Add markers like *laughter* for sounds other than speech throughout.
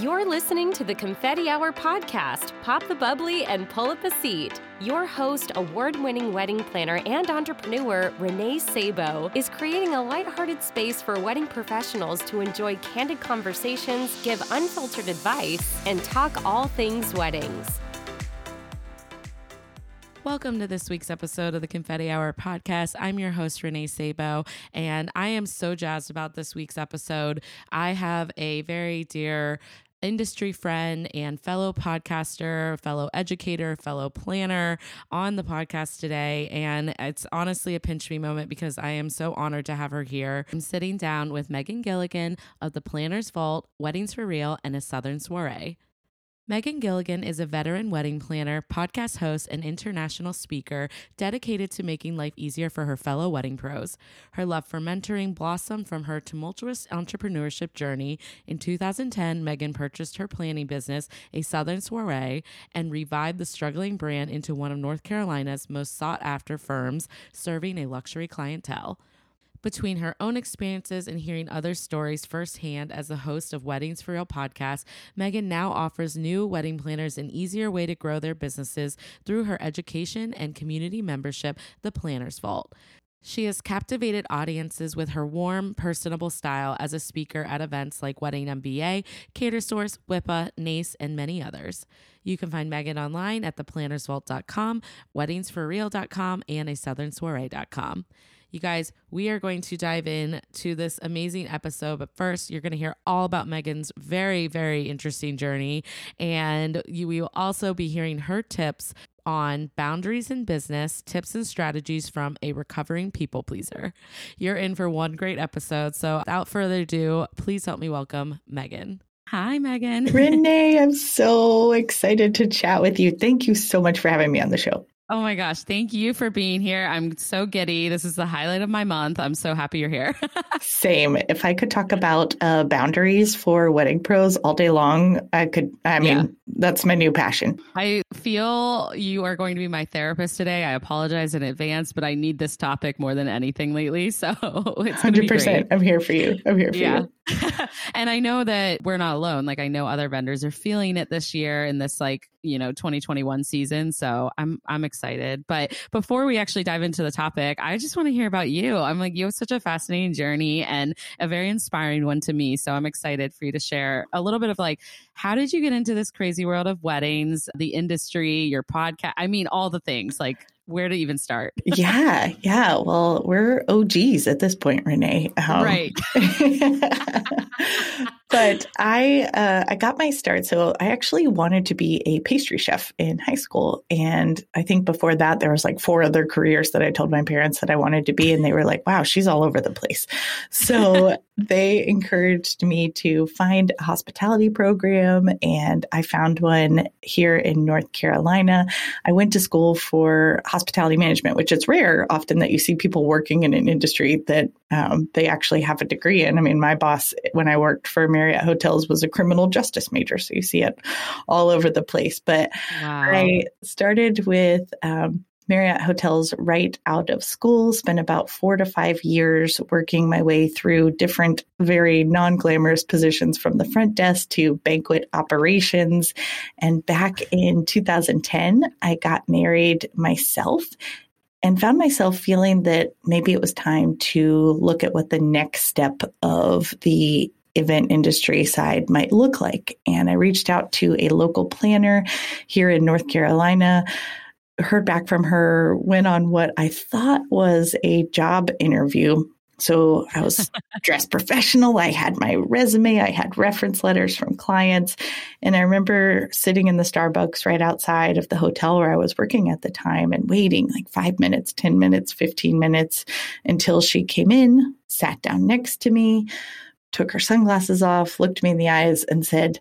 You're listening to the Confetti Hour podcast. Pop the bubbly and pull up a seat. Your host, award winning wedding planner and entrepreneur Renee Sabo, is creating a lighthearted space for wedding professionals to enjoy candid conversations, give unfiltered advice, and talk all things weddings. Welcome to this week's episode of the Confetti Hour podcast. I'm your host, Renee Sabo, and I am so jazzed about this week's episode. I have a very dear industry friend and fellow podcaster, fellow educator, fellow planner on the podcast today. And it's honestly a pinch me moment because I am so honored to have her here. I'm sitting down with Megan Gillikin of the Planner's Vault, Weddings for Real, and a Southern Soiree. Megan Gillikin is a veteran wedding planner, podcast host, and international speaker dedicated to making life easier for her fellow wedding pros. Her love for mentoring blossomed from her tumultuous entrepreneurship journey. In 2010, Megan purchased her planning business, a Southern Soiree, and revived the struggling brand into one of North Carolina's most sought after firms, serving a luxury clientele. Between her own experiences and hearing other stories firsthand as the host of Weddings for Real podcast, Megan now offers new wedding planners an easier way to grow their businesses through her education and community membership, The Planner's Vault. She has captivated audiences with her warm, personable style as a speaker at events like Wedding MBA, Catersource, WIPA, NACE, and many others. You can find Megan online at theplannersvault.com, weddingsforreal.com, and a southernsoiree.com. You guys, we are going to dive in to this amazing episode. But first, you're going to hear all about Megan's very, very interesting journey. And you will also be hearing her tips on boundaries in business, tips and strategies from a recovering people pleaser. You're in for one great episode. So without further ado, please help me welcome Megan. Hi, Megan. *laughs* Renee, I'm so excited to chat with you. Thank you so much for having me on the show. Oh my gosh. Thank you for being here. I'm so giddy. This is the highlight of my month. I'm so happy you're here. *laughs* Same. If I could talk about uh, boundaries for wedding pros all day long, I could. I mean, yeah. that's my new passion. I feel you are going to be my therapist today. I apologize in advance, but I need this topic more than anything lately. So *laughs* it's 100%. I'm here for you. I'm here for yeah. you. *laughs* and I know that we're not alone. Like I know other vendors are feeling it this year in this like, you know, 2021 season. So I'm I'm excited. But before we actually dive into the topic, I just want to hear about you. I'm like you have such a fascinating journey and a very inspiring one to me. So I'm excited for you to share a little bit of like how did you get into this crazy world of weddings, the industry, your podcast? I mean all the things. Like where to even start? *laughs* yeah, yeah. Well, we're OGs at this point, Renee. Um, right. *laughs* *laughs* but I uh, I got my start. So I actually wanted to be a pastry chef in high school, and I think before that there was like four other careers that I told my parents that I wanted to be, and they were like, "Wow, she's all over the place." So *laughs* they encouraged me to find a hospitality program, and I found one here in North Carolina. I went to school for hospitality management, which is rare often that you see people working in an industry that um, they actually have a degree in. I mean, my boss, when I worked for Marriott Hotels, was a criminal justice major, so you see it all over the place. But wow. I started with um, Marriott Hotels right out of school, spent about four to five years working my way through different, very non glamorous positions from the front desk to banquet operations. And back in 2010, I got married myself and found myself feeling that maybe it was time to look at what the next step of the event industry side might look like. And I reached out to a local planner here in North Carolina heard back from her, went on what I thought was a job interview. So I was *laughs* dressed professional. I had my resume, I had reference letters from clients. And I remember sitting in the Starbucks right outside of the hotel where I was working at the time and waiting like five minutes, 10 minutes, 15 minutes until she came in, sat down next to me, took her sunglasses off, looked me in the eyes, and said,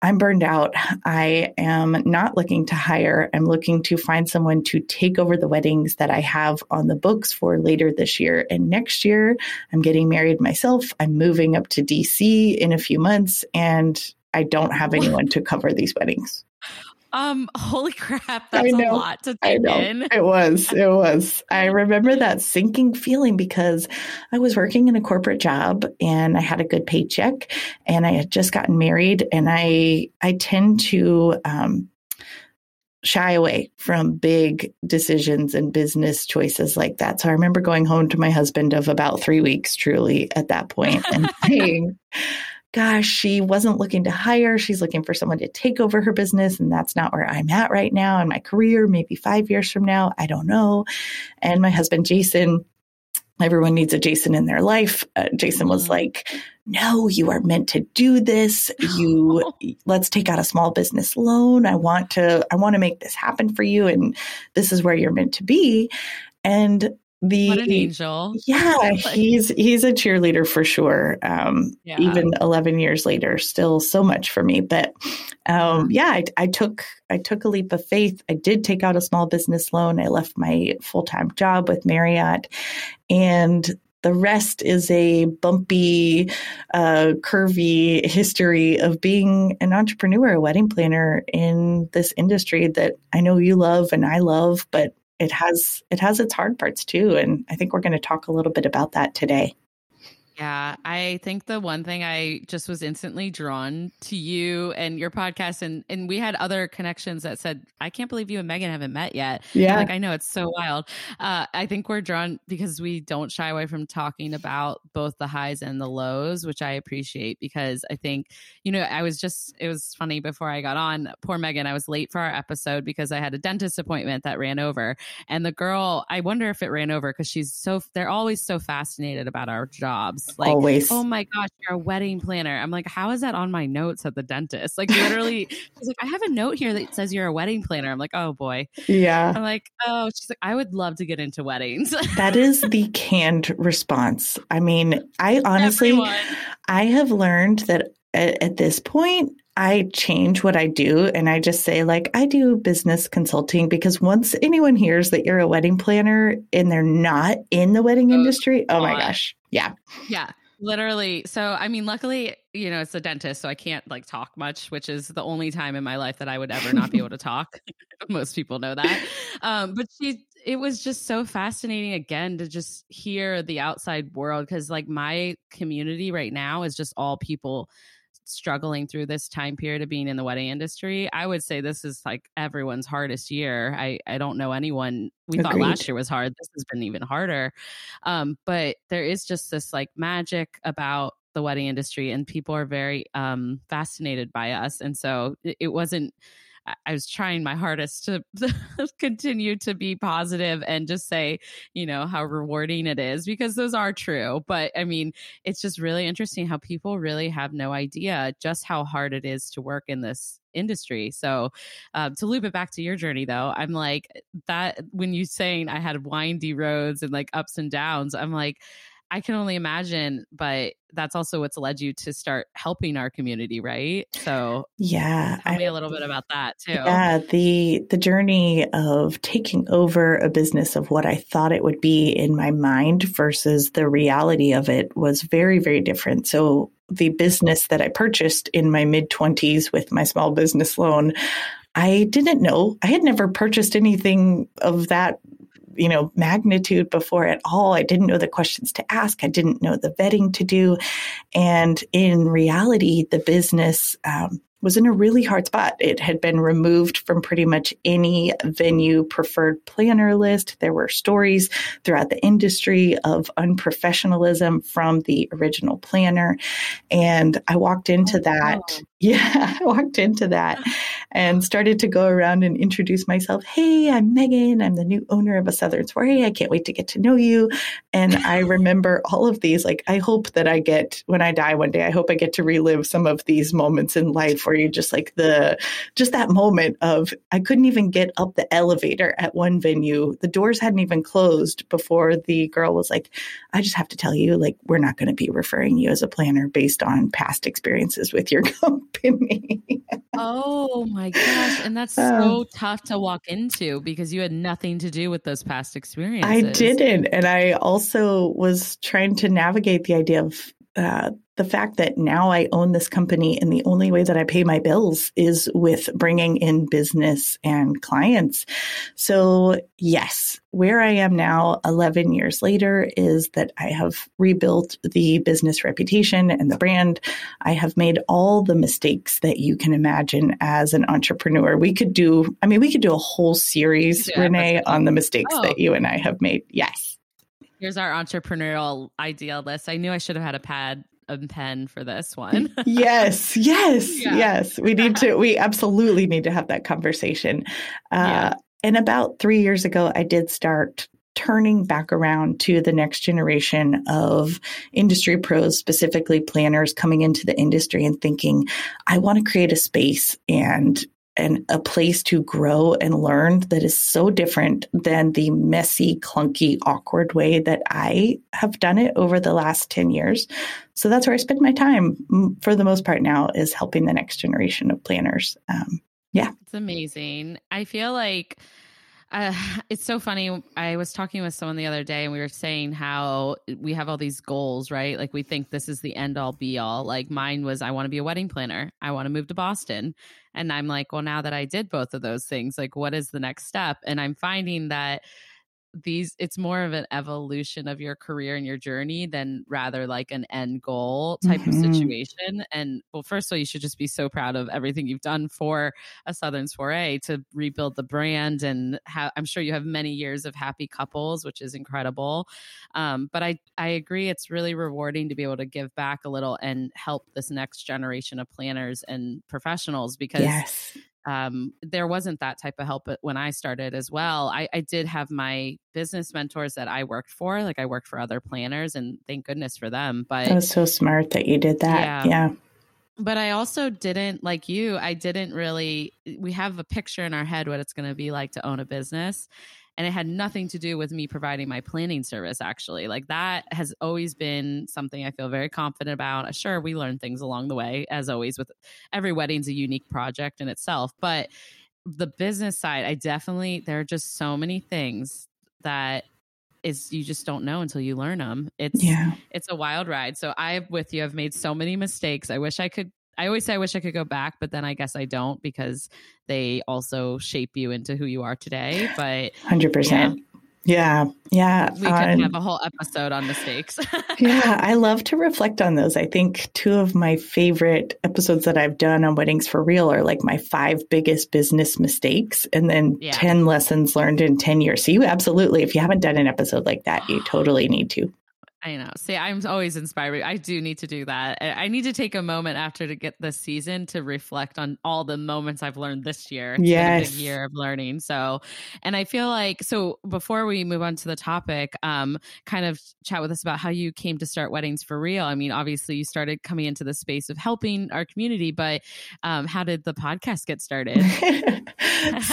I'm burned out. I am not looking to hire. I'm looking to find someone to take over the weddings that I have on the books for later this year and next year. I'm getting married myself. I'm moving up to DC in a few months and I don't have anyone to cover these weddings. Um, *laughs* holy crap, that's a lot to take in. It was, it was. I remember that sinking feeling because I was working in a corporate job and I had a good paycheck and I had just gotten married and I I tend to um, shy away from big decisions and business choices like that. So I remember going home to my husband of about three weeks, truly, at that point, and *laughs* saying, gosh, she wasn't looking to hire. She's looking for someone to take over her business. And that's not where I'm at right now in my career, maybe five years from now. I don't know. And my husband, Jason, everyone needs a Jason in their life. Uh, Jason was mm-hmm. like, no, you are meant to do this. *gasps* You let's take out a small business loan. I want to, I want to make this happen for you. And this is where you're meant to be. And the what an angel. *laughs* Yeah he's he's a cheerleader for sure um yeah. even 11 years later still so much for me but um yeah I, I took i took a leap of faith. I did take out a small business loan. I left my full-time job with marriott and the rest is a bumpy, uh, curvy history of being an entrepreneur, a wedding planner in this industry that I know you love and I love, but it has it has its hard parts too and i think we're going to talk a little bit about that today yeah, I think the one thing I just was instantly drawn to you and your podcast, and and we had other connections that said, "I can't believe you and Megan haven't met yet." Yeah, like I know it's so wild. Uh, I think we're drawn because we don't shy away from talking about both the highs and the lows, which I appreciate because I think you know I was just it was funny before I got on. Poor Megan, I was late for our episode because I had a dentist appointment that ran over, and the girl, I wonder if it ran over because she's so they're always so fascinated about our jobs like, Always. oh my gosh, you're a wedding planner. I'm like, how is that on my notes at the dentist? Like, literally, she's like, I have a note here that says you're a wedding planner. I'm like, oh boy. Yeah. I'm like, oh, she's like, I would love to get into weddings. that is the canned response. I mean, I *laughs* honestly, Everyone. I have learned that at, at this point, I change what I do and I just say, like, I do business consulting because once anyone hears that you're a wedding planner and they're not in the wedding oh, industry, oh my gosh. Yeah. Yeah. Literally. So, I mean, luckily, you know, it's a dentist, so I can't like talk much, which is the only time in my life that I would ever not be *laughs* able to talk. *laughs* Most people know that. Um, but she, it was just so fascinating again to just hear the outside world because, like, my community right now is just all people struggling through this time period of being in the wedding industry, I would say this is like everyone's hardest year. I, I don't know anyone. We Agreed. thought last year was hard. This has been even harder. Um, but there is just this like magic about the wedding industry, and people are very um, fascinated by us. And so it, it wasn't I was trying my hardest to *laughs* continue to be positive and just say, you know, how rewarding it is because those are true. But I mean, it's just really interesting how people really have no idea just how hard it is to work in this industry. So um, to loop it back to your journey though, I'm like that when you saying I had windy roads and like ups and downs, I'm like, I can only imagine, but that's also what's led you to start helping our community, right? So yeah, tell me a little bit about that too. Yeah, the the journey of taking over a business of what I thought it would be in my mind versus the reality of it was very very different. So the business that I purchased in my mid 20s with my small business loan, I didn't know. I had never purchased anything of that you know, magnitude before at all. I didn't know the questions to ask. I didn't know the vetting to do. And in reality, the business um, was in a really hard spot. It had been removed from pretty much any venue preferred planner list. There were stories throughout the industry of unprofessionalism from the original planner. And I walked into oh, that. Wow. *laughs* Yeah, I walked into that and started to go around and introduce myself. Hey, I'm Megan. I'm the new owner of a Southern Soiree. I can't wait to get to know you. And I *laughs* remember all of these. Like, I hope that I get, when I die one day, I hope I get to relive some of these moments in life where you just like the just that moment of I couldn't even get up the elevator at one venue. The doors hadn't even closed before the girl was like, I just have to tell you, like, we're not going to be referring you as a planner based on past experiences with your *laughs* company. oh my gosh. And that's um, so tough to walk into because you had nothing to do with those past experiences. I didn't. And I also was trying to navigate the idea of uh, the fact that now I own this company and the only way that I pay my bills is with bringing in business and clients. So, yes, where I am now, 11 years later, is that I have rebuilt the business reputation and the brand. I have made all the mistakes that you can imagine as an entrepreneur. We could do, I mean, we could do a whole series, yeah, Renee, on the mistakes oh. that you and I have made. Yes. Here's our entrepreneurial ideal list. I knew I should have had a pad a pen for this one. *laughs* yes, yes, yeah. yes. We need to, we absolutely need to have that conversation. Uh, yeah. And about three years ago, I did start turning back around to the next generation of industry pros, specifically planners coming into the industry and thinking, I want to create a space and and a place to grow and learn that is so different than the messy, clunky, awkward way that I have done it over the last 10 years. So that's where I spend my time for the most part now is helping the next generation of planners. Um, yeah. It's amazing. I feel like uh, *laughs* it's so funny. I was talking with someone the other day and we were saying how we have all these goals, right? Like we think this is the end all be all. Like mine was, I want to be a wedding planner. I want to move to Boston. And I'm like, well, now that I did both of those things, like what is the next step? And I'm finding that these it's more of an evolution of your career and your journey than rather like an end goal type mm-hmm. of situation and well first of all you should just be so proud of everything you've done for a southern soiree to rebuild the brand and ha- i'm sure you have many years of happy couples which is incredible um, but i i agree it's really rewarding to be able to give back a little and help this next generation of planners and professionals because yes um, there wasn't that type of help when I started as well. I, I, did have my business mentors that I worked for, like I worked for other planners, and thank goodness for them. But that was so smart that you did that. Yeah. yeah. But I also didn't, like you, I didn't really. We have a picture in our head what it's going to be like to own a business and it had nothing to do with me providing my planning service actually like that has always been something i feel very confident about uh, sure we learn things along the way as always with every wedding's a unique project in itself but the business side i definitely there are just so many things that is you just don't know until you learn them. It's yeah. it's a wild ride. So I with you have made so many mistakes. I wish I could I always say I wish I could go back, but then I guess I don't because they also shape you into who you are today. But 100%. Yeah. Yeah, yeah. We could um, have a whole episode on mistakes. *laughs* yeah, I love to reflect on those. I think two of my favorite episodes that I've done on Weddings for Real are like my five biggest business mistakes and then yeah. 10 lessons learned in 10 years. So, you absolutely, if you haven't done an episode like that, you *gasps* totally need to. I know. See, I'm always inspired. I do need to do that. I need to take a moment after to get this season to reflect on all the moments I've learned this year. It's yes. big year of learning. So, and I feel like, so before we move on to the topic, um, kind of chat with us about how you came to start Weddings for Real. I mean, obviously you started coming into the space of helping our community, but um, how did the podcast get started? *laughs*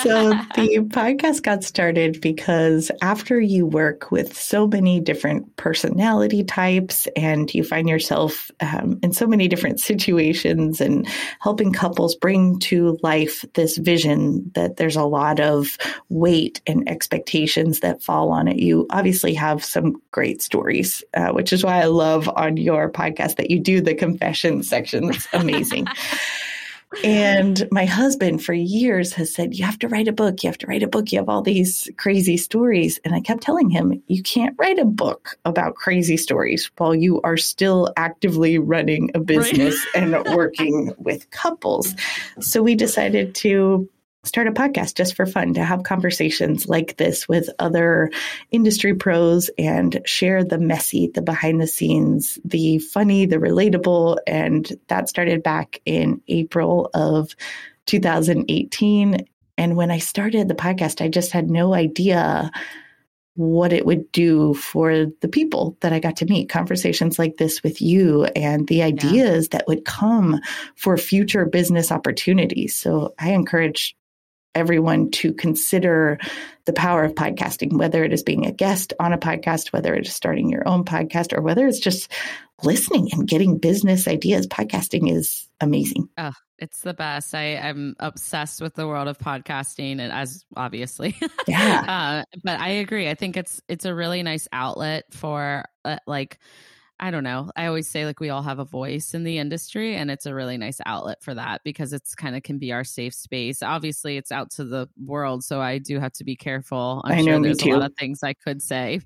so the podcast got started because after you work with so many different personalities, personality types, and you find yourself um, in so many different situations and helping couples bring to life this vision that there's a lot of weight and expectations that fall on it. You obviously have some great stories, uh, which is why I love on your podcast that you do the confession section. It's amazing. *laughs* and my husband for years has said, You have to write a book. You have to write a book. You have all these crazy stories. And I kept telling him, You can't write a book about crazy stories while you are still actively running a business right. and working with couples. So we decided to start a podcast just for fun to have conversations like this with other industry pros and share the messy, the behind the scenes, the funny, the relatable. And that started back in April of 2018. And when I started the podcast, I just had no idea what it would do for the people that I got to meet, conversations like this with you, and the ideas yeah. that would come for future business opportunities. So I encourage everyone to consider the power of podcasting, whether it is being a guest on a podcast, whether it is starting your own podcast, or whether it's just listening and getting business ideas. Podcasting is amazing. Oh, it's the best. I am obsessed with the world of podcasting, and as obviously, *laughs* yeah. uh, but I agree. I think it's it's a really nice outlet for uh, like I don't know. I always say like we all have a voice in the industry and it's a really nice outlet for that because it's kind of can be our safe space. Obviously it's out to the world, so I do have to be careful. I'm I sure know, there's a lot of things I could say.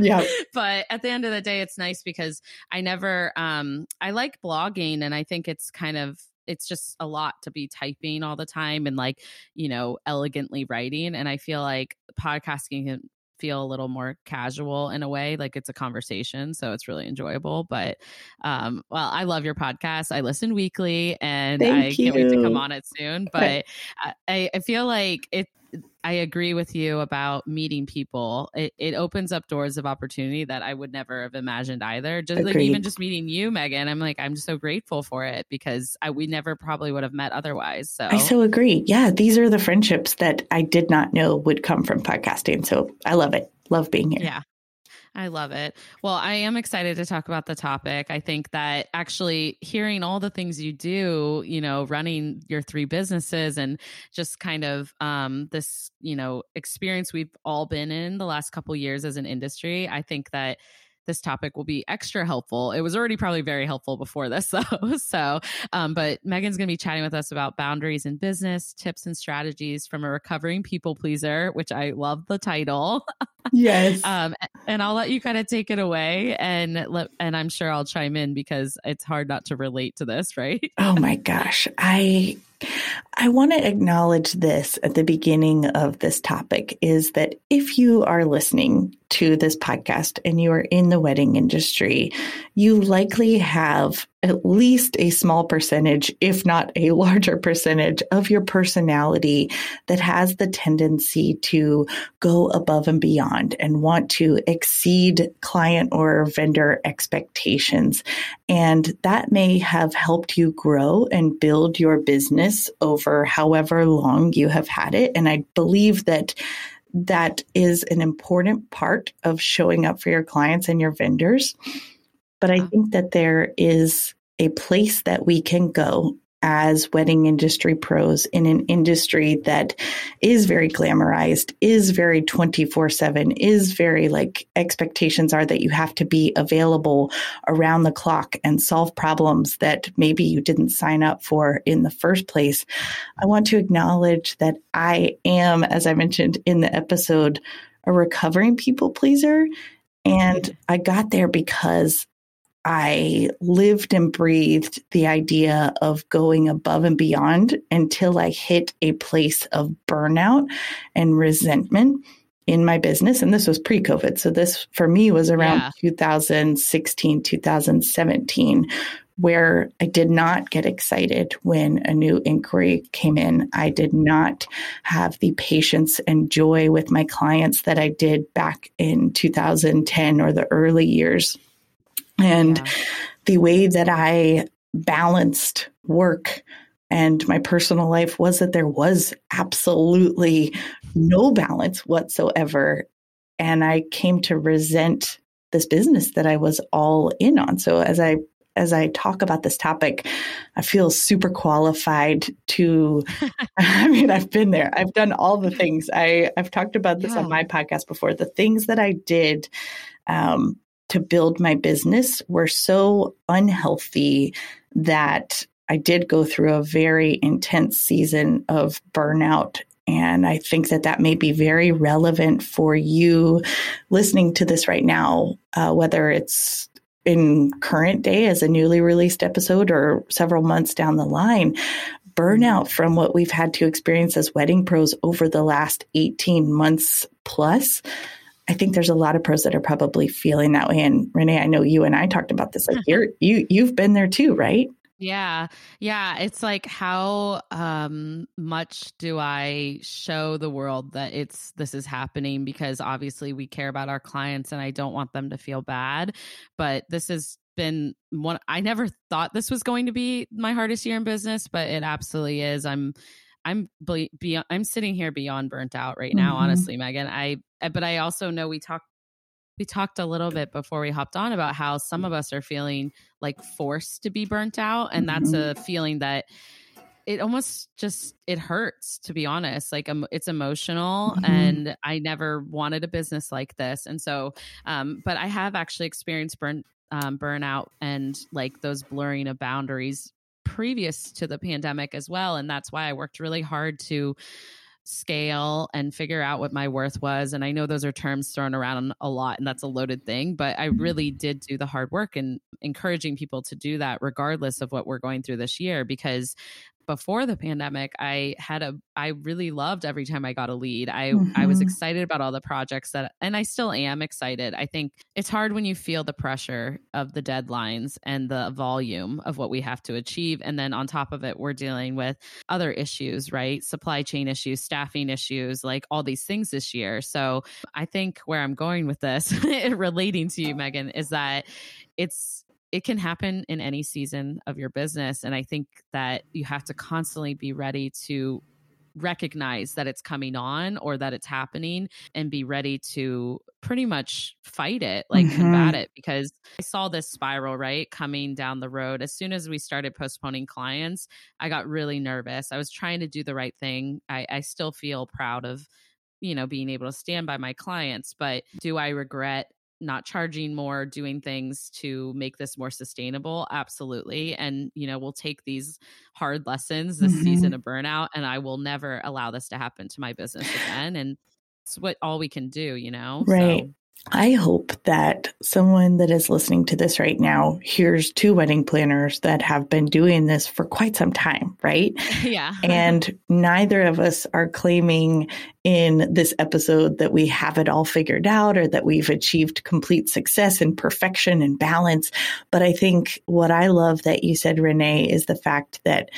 Yeah. *laughs* but at the end of the day it's nice because I never um I like blogging and I think it's kind of it's just a lot to be typing all the time and like, you know, elegantly writing and I feel like podcasting can feel a little more casual in a way like it's a conversation so it's really enjoyable but um well i love your podcast i listen weekly and Thank i can't wait to come on it soon but I, I feel like it I agree with you about meeting people. It, it opens up doors of opportunity that I would never have imagined either. Just like even just meeting you, Megan, I'm like I'm just so grateful for it because I we never probably would have met otherwise. So I so agree. Yeah, these are the friendships that I did not know would come from podcasting. So I love it. Love being here. Yeah. I love it. Well, I am excited to talk about the topic. I think that actually hearing all the things you do, you know, running your three businesses and just kind of um, this, you know, experience we've all been in the last couple years as an industry, I think that this topic will be extra helpful. It was already probably very helpful before this, *laughs* though. So, um, but Megan's going to be chatting with us about boundaries in business, tips and strategies from a recovering people pleaser, which I love the title. *laughs* Yes. Um, and I'll let you kind of take it away, and let, and I'm sure I'll chime in because it's hard not to relate to this, right? oh my gosh. I I want to acknowledge this at the beginning of this topic is that if you are listening to this podcast and you are in the wedding industry, you likely have at least a small percentage, if not a *laughs* larger percentage of your personality that has the tendency to go above and beyond and want to exceed client or vendor expectations. And that may have helped you grow and build your business over however long you have had it. And I believe that that is an important part of showing up for your clients and your vendors. But I uh-huh. think that there is a place that we can go as wedding industry pros in an industry that is very glamorized, is very 24 7, is very like expectations are that you have to be available around the clock and solve problems that maybe you didn't sign up for in the first place. I want to acknowledge that I am, as I mentioned in the episode, a recovering people pleaser. And I got there because I lived and breathed the idea of going above and beyond until I hit a place of burnout and resentment in my business. And this was pre COVID. So, this for me was around Yeah. 2016, 2017, where I did not get excited when a new inquiry came in. I did not have the patience and joy with my clients that I did back in 2010 or the early years. And Yeah. the way that I balanced work and my personal life was that there was absolutely no balance whatsoever. And I came to resent this business that I was all in on. So as I as I talk about this topic, I feel super qualified to *laughs* *laughs* I mean, I've been there. I've done all the things. I, I've talked about this Yeah. on my podcast before. The things that I did um, to build my business were so unhealthy that I did go through a very intense season of burnout. And I think that that may be very relevant for you listening to this right now, uh, whether it's in current day as a newly released episode or several months down the line. Burnout from what we've had to experience as wedding pros over the last 18 months plus I think there's a lot of pros that are probably feeling that way. And Renee, I know you and I talked about this. Like you're you you've been there too, right? Yeah. Yeah. It's like how um much do I show the world that it's this is happening because obviously we care about our clients and I don't want them to feel bad. But this has been one I never thought this was going to be my hardest year in business, but it absolutely is. I'm I'm be, beyond, I'm sitting here beyond burnt out right now, Mhm. honestly, Megan. I but I also know we talked we talked a little bit before we hopped on about how some of us are feeling like forced to be burnt out and that's a feeling that it almost just it hurts to be honest like um, it's emotional Mhm. and i never wanted a business like this and so um but i have actually experienced burn um, burnout and like those blurring of boundaries previous to the pandemic as well. And that's why I worked really hard to scale and figure out what my worth was. And I know those are terms thrown around a lot and that's a loaded thing, but I mm-hmm. really did do the hard work and encouraging people to do that regardless of what we're going through this year because before the pandemic, I had a I really loved every time I got a lead. I mm-hmm. I was mm-hmm. excited about all the projects that and I still am excited. I think it's hard when you feel the pressure of the deadlines and the volume of what we have to achieve and then on top of it we're dealing with other issues, right? Supply chain issues, staffing issues, like all these things this year. So, I think where I'm going with this *laughs* relating to you Megan is that it's it can happen in any season of your business. And I think that you have to constantly be ready to recognize that it's coming on or that it's happening and be ready to pretty much fight it, like mm-hmm. combat it. Because I saw this spiral, right, coming down the road. As soon as we started postponing clients, I got really nervous. I was trying to do the right thing. I, I still feel proud of you know being able to stand by my clients but do i regret not charging more, doing things to make this more sustainable. Absolutely. And, you know, we'll take these hard lessons this mm-hmm. season of burnout and I will never allow this to happen to my business again. And it's what all we can do, you know? Right. So. I hope that someone that is listening to this right now hears two wedding planners that have been doing this for quite some time, right? *laughs* Yeah. and neither of us are claiming in this episode that we have it all figured out or that we've achieved complete success and perfection and balance. But I think what I love that you said, Renee, is the fact that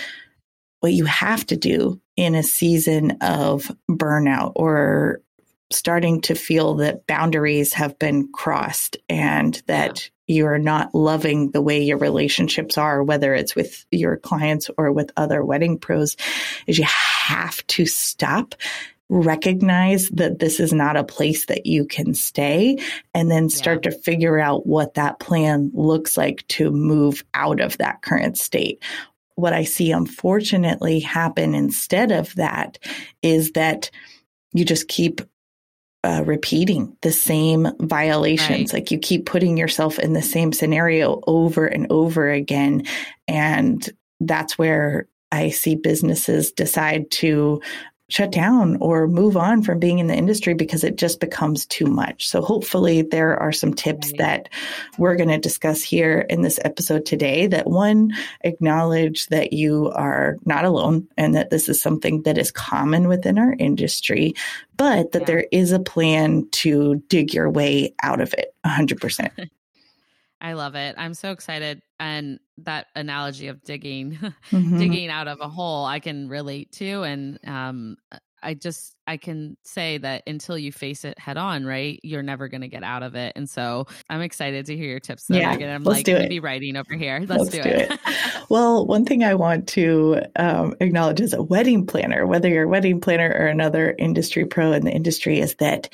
what you have to do in a season of burnout or starting to feel that boundaries have been crossed and that yeah. you're not loving the way your relationships are, whether it's with your clients or with other wedding pros, is you have to stop recognize that this is not a place that you can stay and then start yeah. to figure out what that plan looks like to move out of that current state. What I see unfortunately happen instead of that is that you just keep uh, repeating the same violations. Right. Like you keep putting yourself in the same scenario over and over again. And that's where I see businesses decide to shut down or move on from being in the industry because it just becomes too much. So hopefully there are some tips that we're going to discuss here in this episode today that one acknowledge that you are not alone and that this is something that is common within our industry, but that yeah. there is a plan to dig your way out of it 100%. *laughs* I love it. I'm so excited. And that analogy of digging, *laughs* mm-hmm. digging out of a hole, I can relate to. And um, I just I can say that until you face it head on, right, you're never going to get out of it. And so I'm excited to hear your tips. Though, yeah, I'm let's like do it. writing over here. *laughs* Let's, let's do, do, it. it. well, one thing I want to um, acknowledge as a wedding planner, whether you're a wedding planner or another industry pro in the industry, is that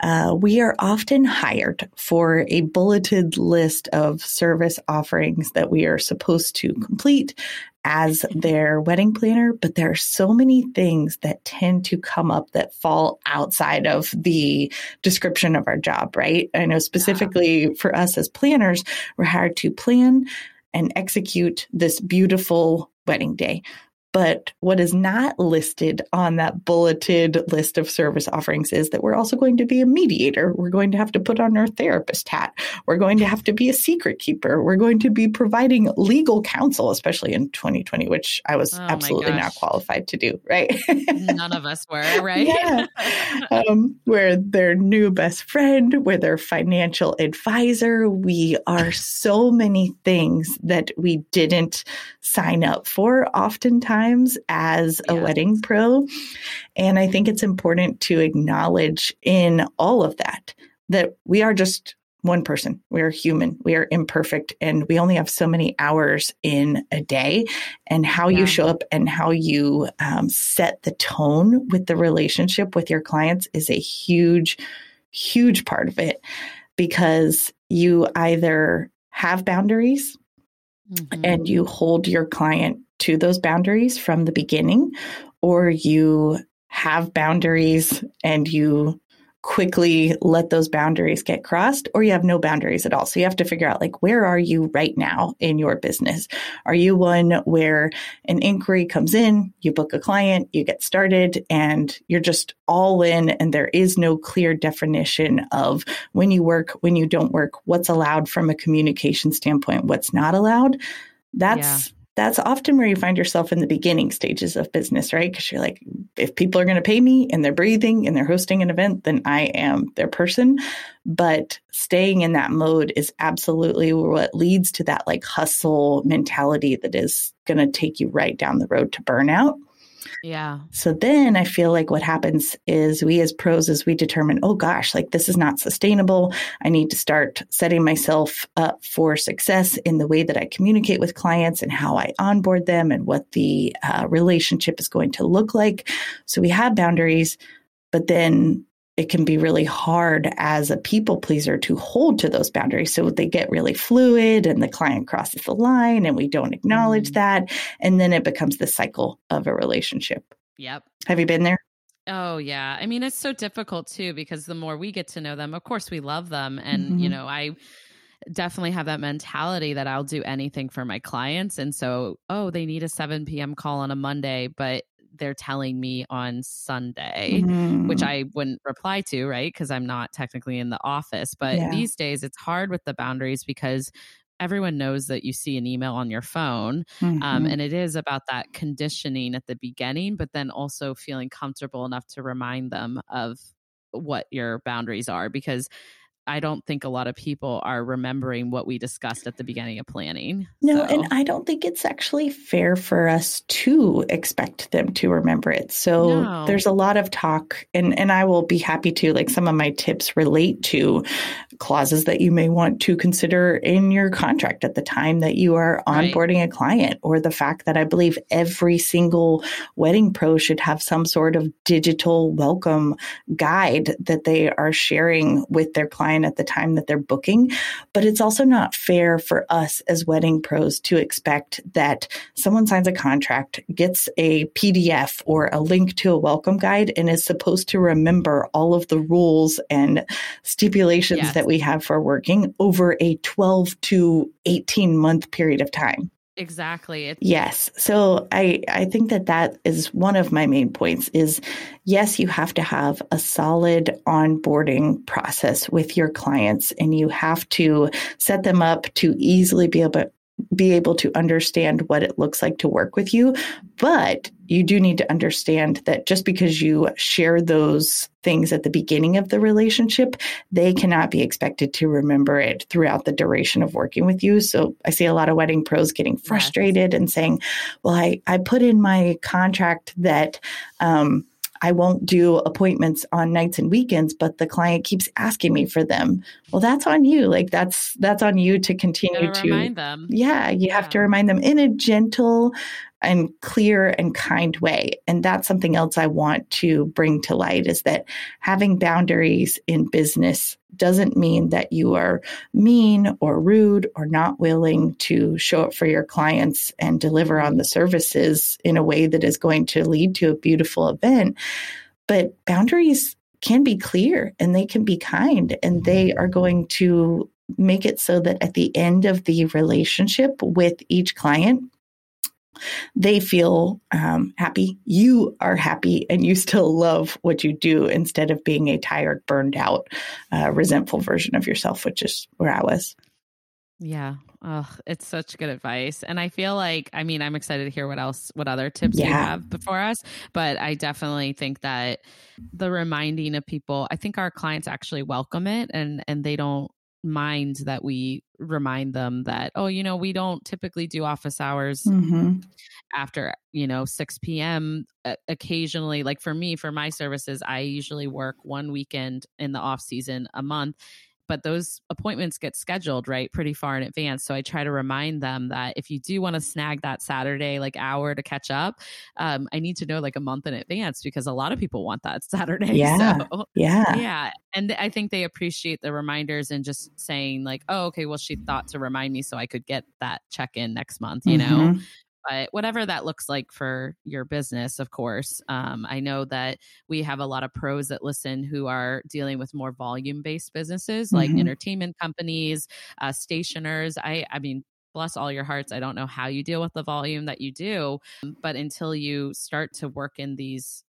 uh, we are often hired for a bulleted list of service offerings that we are supposed to complete as their wedding planner, but there are so many things that tend to come up that fall outside of the description of our job, right? I know specifically yeah. for us as planners, we're hired to plan and execute this beautiful wedding day. But what is not listed on that bulleted list of service offerings is that we're also going to be a mediator. We're going to have to put on our therapist hat. We're going to have to be a secret keeper. We're going to be providing legal counsel, especially in 2020, which I was oh absolutely not qualified to do, right? None of us were, *laughs* right? yeah. Um, we're their new best friend, we're their financial advisor. We are so many things that we didn't sign up for oftentimes times as a wedding pro. And I think it's important to acknowledge in all of that that we are just one person. We are human. We are imperfect and we only have so many hours in a day. And how yeah. you show up and how you um, set the tone with the relationship with your clients is a huge, huge part of it because you either have boundaries mm-hmm. and you hold your client to those boundaries from the beginning, or you have boundaries and you quickly let those boundaries get crossed or you have no boundaries at all. So you have to figure out like, where are you right now in your business? Are you one where an inquiry comes in, you book a client, you get started and you're just all in and there is no clear definition of when you work, when you don't work, what's allowed from a communication standpoint, what's not allowed? That's yeah that's often where you find yourself in the beginning stages of business, right? Because you're like, if people are going to pay me and they're breathing and they're hosting an event, then I am their person. But staying in that mode is absolutely what leads to that like hustle mentality that is going to take you right down the road to burnout. Yeah. So then I feel like what happens is we as pros, as we determine, oh gosh, like this is not sustainable. I need to start setting myself up for success in the way that I communicate with clients and how I onboard them and what the uh, relationship is going to look like. So we have boundaries, but then it can be really hard as a people pleaser to hold to those boundaries. So they get really fluid and the client crosses the line and we don't acknowledge mm. that. And then it becomes the cycle of a relationship. Yep. Have you been there? Oh, yeah. I mean, it's so difficult too because the more we get to know them, of course, we love them. And, mm-hmm. you know, I definitely have that mentality that I'll do anything for my clients. And so, oh, they need a 7 p.m. call on a Monday, but they're telling me on Sunday, mm. which I wouldn't reply to, right? Because I'm not technically in the office. But yeah. these days, it's hard with the boundaries because everyone knows that you see an email on your phone. Um, mm-hmm. Um, and it is about that conditioning at the beginning, but then also feeling comfortable enough to remind them of what your boundaries are because I don't think a lot of people are remembering what we discussed at the beginning of planning. No, so. and I don't think it's actually fair for us to expect them to remember it. So no. there's a lot of talk and and I will be happy to like some of my tips relate to clauses that you may want to consider in your contract at the time that you are onboarding right. a client or the fact that I believe every single wedding pro should have some sort of digital welcome guide that they are sharing with their client at the time that they're booking. But it's also not fair for us as wedding pros to expect that someone signs a contract, gets a PDF or a link to a welcome guide, and is supposed to remember all of the rules and stipulations yes. that we have for working over a 12 to 18 month period of time. Exactly. It's- yes. So I I think that that is one of my main points is yes, you have to have a solid onboarding process with your clients and you have to set them up to easily be able be able to understand what it looks like to work with you. But you do need to understand that just because you share those things at the beginning of the relationship, they cannot be expected to remember it throughout the duration of working with you. So I see a lot of wedding pros getting frustrated yes. and saying, well, I, I put in my contract that, um, I won't do appointments on nights and weekends, but the client keeps asking me for them. Well, that's on you. Like that's that's on you to continue to remind them. Yeah, you yeah. have to remind them in a gentle and clear and kind way. And that's something else I want to bring to light is that having boundaries in business doesn't mean that you are mean or rude or not willing to show up for your clients and deliver on the services in a way that is going to lead to a beautiful event. But boundaries can be clear and they can be kind and mm-hmm. they are going to make it so that at the end of the relationship with each client, they feel um, happy. You are happy and you still love what you do instead of being a tired, burned out, uh, resentful version of yourself, which is where I was. Yeah. Oh, it's such good advice. And I feel like, I mean, I'm excited to hear what else, what other tips yeah. you have before us. But I definitely think that the reminding of people, I think our clients actually welcome it and, and they don't mind that we remind them that oh you know we don't typically do office hours mm-hmm. after you know 6 p.m occasionally like for me for my services i usually work one weekend in the off season a month but those appointments get scheduled right pretty far in advance. So i try to remind them that if you do want to snag that saturday like hour to catch up um, i need to know like a month in advance because a lot of people want that *laughs* saturday yeah so, yeah. yeah and i think they appreciate the reminders and just saying like oh okay well she thought to remind me so i could get that check in next month you mm-hmm. know but whatever that looks like for your business, of course. Um, I know that we have a lot of pros that listen who are dealing with more volume based businesses like mm-hmm. entertainment companies, uh, stationers. I, I mean, bless all your hearts. I don't know how you deal with the volume that you do, but until you start to work in these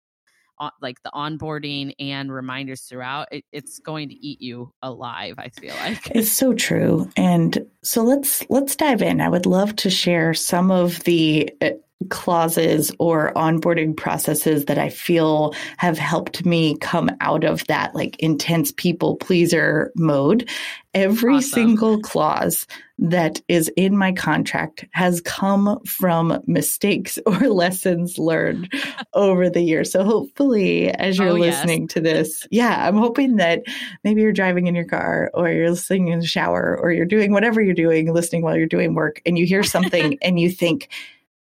like the onboarding and reminders throughout it, it's going to eat you alive i feel like. It's so true and so let's let's dive in. I would love to share some of the uh, clauses or onboarding processes that I feel have helped me come out of that like intense people pleaser mode. Every awesome. single clause that is in my contract has come from mistakes *laughs* or lessons learned over the years. So hopefully as you're oh, listening yes. to this, yeah, I'm hoping that maybe you're driving in your car or you're listening in the shower or you're doing whatever you're doing, listening while you're doing work and you hear something *laughs* and you think,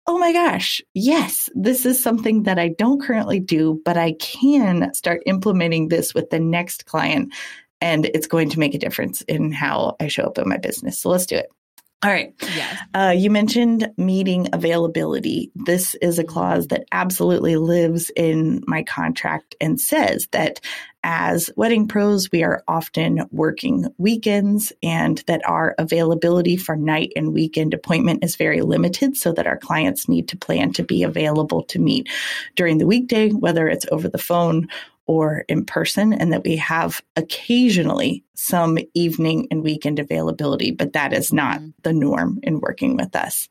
oh my gosh, yes, this is something that I don't currently do, but I can start implementing this with the next client. And it's going to make a difference in how I show up in my business. So let's do it. All right. Yes. Uh, you mentioned meeting availability. This is a clause that absolutely lives in my contract and says that as wedding pros, we are often working weekends and that our availability for night and weekend appointment is very limited so that our clients need to plan to be available to meet during the weekday, whether it's over the phone or in person, and that we have occasionally some evening and weekend availability, but that is not mm-hmm. the norm in working with us.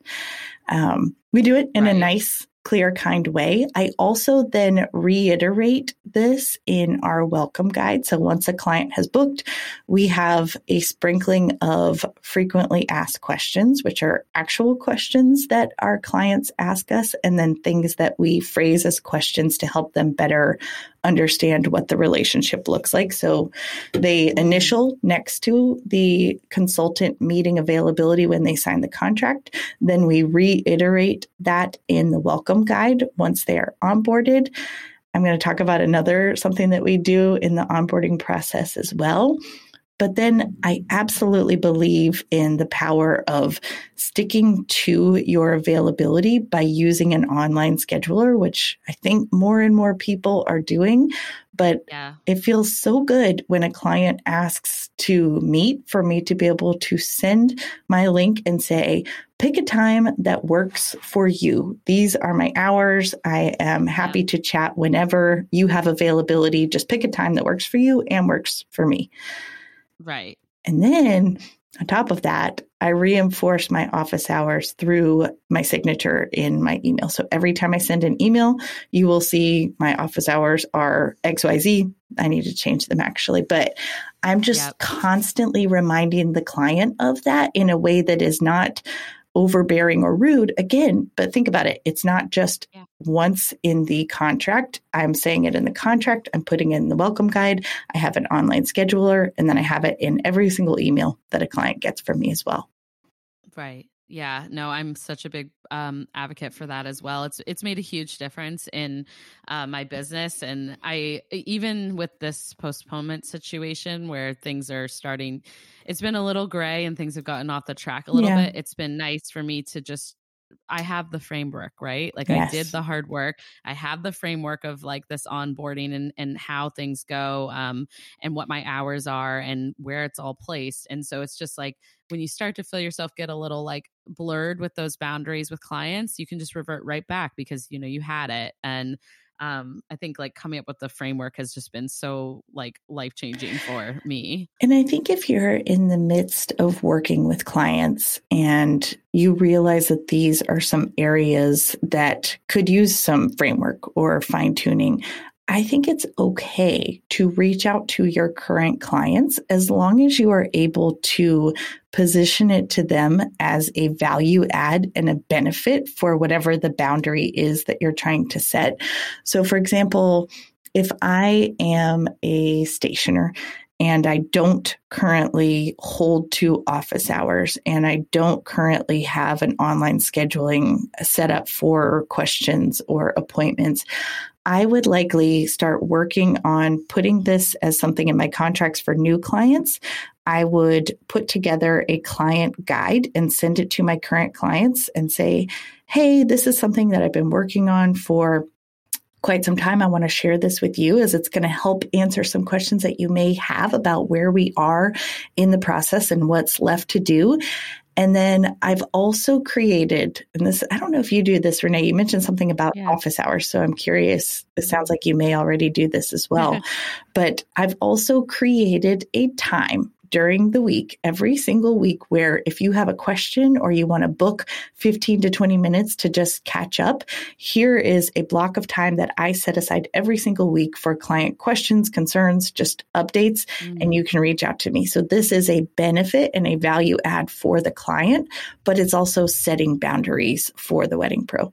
Um, we do it in right. a nice, clear, kind way. I also then reiterate this in our welcome guide. So once a client has booked, we have a sprinkling of frequently asked questions, which are actual questions that our clients ask us, and then things that we phrase as questions to help them better understand what the relationship looks like. So they initial next to the consultant meeting availability when they sign the contract. Then we reiterate that in the welcome guide once they are onboarded. I'm going to talk about another something that we do in the onboarding process as well. But then I absolutely believe in the power of sticking to your availability by using an online scheduler, which I think more and more people are doing. But yeah. it feels so good when a client asks to meet for me to be able to send my link and say, pick a time that works for you. These are my hours. I am happy yeah. to chat whenever you have availability. Just pick a time that works for you and works for me. Right. And then on top of that, I reinforce my office hours through my signature in my email. So every time I send an email, you will see my office hours are XYZ. I need to change them actually, but I'm just yep. constantly reminding the client of that in a way that is not overbearing or rude again but think about it it's not just yeah. Once in the contract. I'm saying it in the contract. I'm putting it in the welcome guide. I have an online scheduler and then i have it in every single email that a client gets from me as well. Right. Yeah, no, I'm such a big um, advocate for that as well. It's it's made a huge difference in uh, my business, and I even with this postponement situation where things are starting, it's been a little gray and things have gotten off the track a little yeah. bit. It's been nice for me to just I have the framework, right? Like yes. I did the hard work. I have the framework of like this onboarding and and how things go um and what my hours are and where it's all placed. And so it's just like when you start to feel yourself get a little like blurred with those boundaries with clients, you can just revert right back because you know you had it and um i think like coming up with the framework has just been so like life changing for me. And i think if you're in the midst of working with clients and you realize that these are some areas that could use some framework or fine tuning I think it's okay to reach out to your current clients as long as you are able to position it to them as a value add and a benefit for whatever the boundary is that you're trying to set. So, for example, if I am a stationer and I don't currently hold to office hours and I don't currently have an online scheduling set up for questions or appointments, I would likely start working on putting this as something in my contracts for new clients. I would put together a client guide and send it to my current clients and say, Hey, this is something that I've been working on for quite some time. I want to share this with you as it's going to help answer some questions that you may have about where we are in the process and what's left to do. And then I've also created, and this, I don't know if you do this, Renee, you mentioned something about yeah. office hours. So I'm curious. It sounds like you may already do this as well. *laughs* but I've also created a time during the week, every single week, where if you have a question or you want to book 15 to 20 minutes to just catch up, here is a block of time that I set aside every single week for client questions, concerns, just updates, mm-hmm. and you can reach out to me. So this is a benefit and a value add for the client, but it's also setting boundaries for the wedding pro.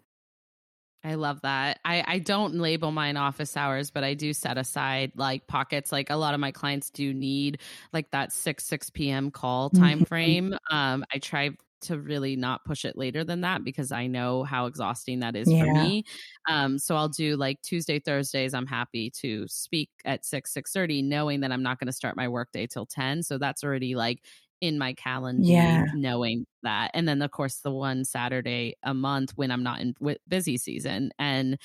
I love that. I, I don't label mine office hours, but I do set aside like pockets. Like a lot of my clients do need like that six six p.m. call time mm-hmm. frame. Um, I try to really not push it later than that because I know how exhausting that is yeah. for me. Um, so I'll do like Tuesday, Thursdays. I'm happy to speak at six six thirty, knowing that I'm not going to start my workday till ten. So that's already like in my calendar yeah. knowing that and then of course the one saturday a month when i'm not in busy season and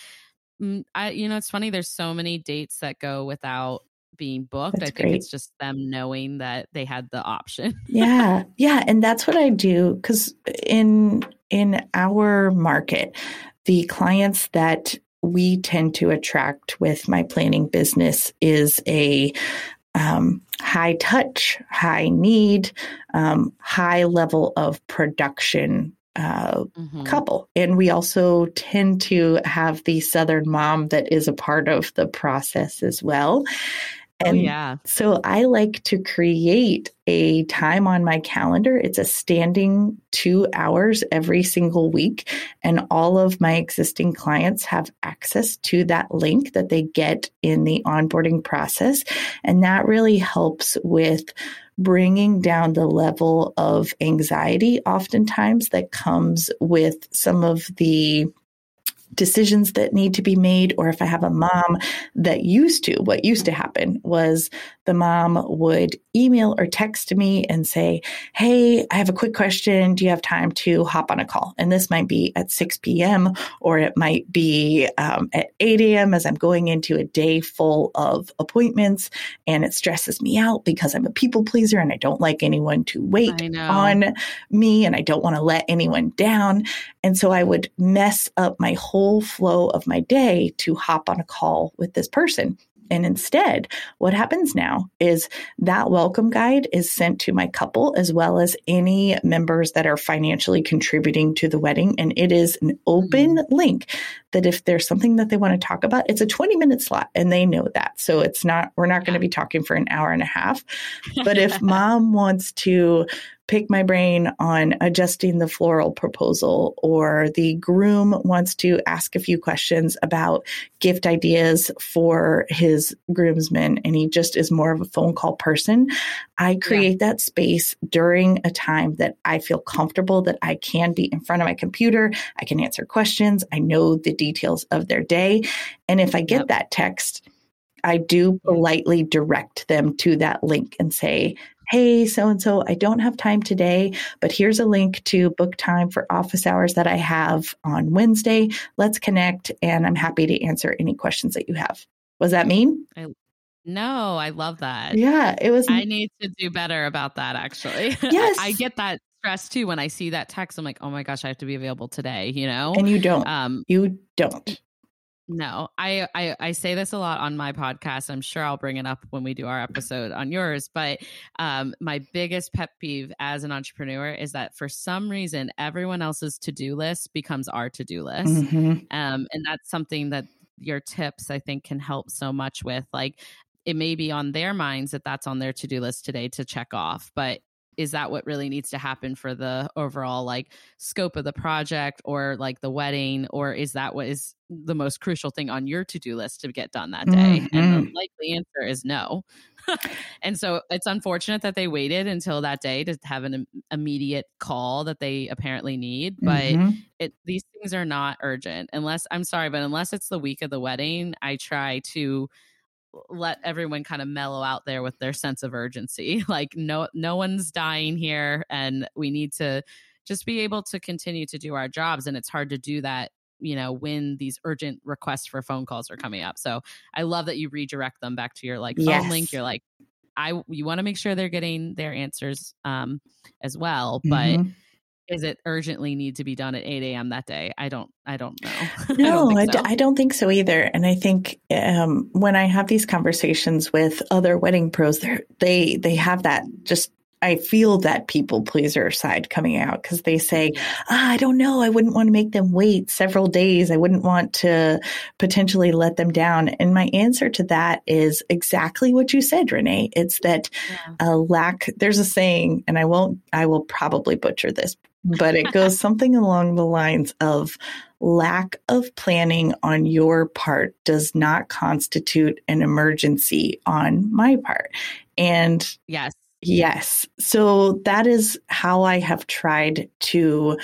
mm, i you know it's funny there's so many dates that go without being booked that's i think great. it's just them knowing that they had the option yeah yeah and that's what i do because in in our market the clients that we tend to attract with my planning business is a um, high touch, high need, um, high level of production uh, mm-hmm. couple. And we also tend to have the Southern mom that is a part of the process as well. Oh, and oh, yeah. So I like to create a time on my calendar. It's a standing two hours every single week. And all of my existing clients have access to that link that they get in the onboarding process. And that really helps with bringing down the level of anxiety oftentimes that comes with some of the decisions that need to be made, or if I have a mom that used to, what used to happen was the mom would email or text me and say, Hey, I have a quick question. Do you have time to hop on a call? And this might be at 6 p.m. or it might be um, at 8 a.m. as I'm going into a day full of appointments and it stresses me out because I'm a people pleaser and I don't like anyone to wait on me and I don't want to let anyone down. And so I would mess up my whole flow of my day to hop on a call with this person. And instead, what happens now is that welcome guide is sent to my couple as well as any members that are financially contributing to the wedding. And it is an open mm-hmm. link that if there's something that they want to talk about, it's a 20 minute slot and they know that. So it's not, we're not going to be talking for an hour and a half. *laughs* But if mom wants to pick my brain on adjusting the floral proposal, or the groom wants to ask a few questions about gift ideas for his groomsmen, and he just is more of a phone call person. I create yeah. that space during a time that I feel comfortable that I can be in front of my computer. I can answer questions. I know the details of their day. And if I get yep. that text, I do politely direct them to that link and say, Hey, so and so, I don't have time today, but here's a link to book time for office hours that I have on Wednesday. Let's connect, and I'm happy to answer any questions that you have. Was that mean? I, no, I love that. Yeah, it was. I need to do better about that, actually. *laughs* Yes. I get that stress too when I see that text. I'm like, oh my gosh, I have to be available today, you know? And you don't. Um, you don't. No, I, I I say this a lot on my podcast. I'm sure I'll bring it up when we do our episode on yours. But um, my biggest pet peeve as an entrepreneur is that for some reason everyone else's to do list becomes our to do list, mm-hmm. um, and that's something that your tips I think can help so much with. Like it may be on their minds that that's on their to do list today to check off, but is that what really needs to happen for the overall like scope of the project or like the wedding or is that what is the most crucial thing on your to-do list to get done that day mm-hmm. and the mm-hmm. likely answer is no *laughs* and so it's unfortunate that they waited until that day to have an immediate call that they apparently need but mm-hmm. it these things are not urgent unless i'm sorry but unless it's the week of the wedding i try to let everyone kind of mellow out there with their sense of urgency. *laughs* Like no no one's dying here and we need to just be able to continue to do our jobs and it's hard to do that you know when these urgent requests for phone calls are coming up so i love that you redirect them back to your like phone yes. link you're like i you want to make sure they're getting their answers um as well but mm-hmm. Is it urgently need to be done at 8 a.m that day i don't i don't know no *laughs* I don't, so. I, don't think so either and i think um when i have these conversations with other wedding pros they they have that just I feel that people pleaser side coming out because they say, ah, I don't know. I wouldn't want to make them wait several days. I wouldn't want to potentially let them down. And my answer to that is exactly what you said, Renee. It's that yeah. a lack, there's a saying, and I won't, I will probably butcher this, but it goes something along the lines of lack of planning on your part does not constitute an emergency on my part. And yes, Yes. So that is how I have tried to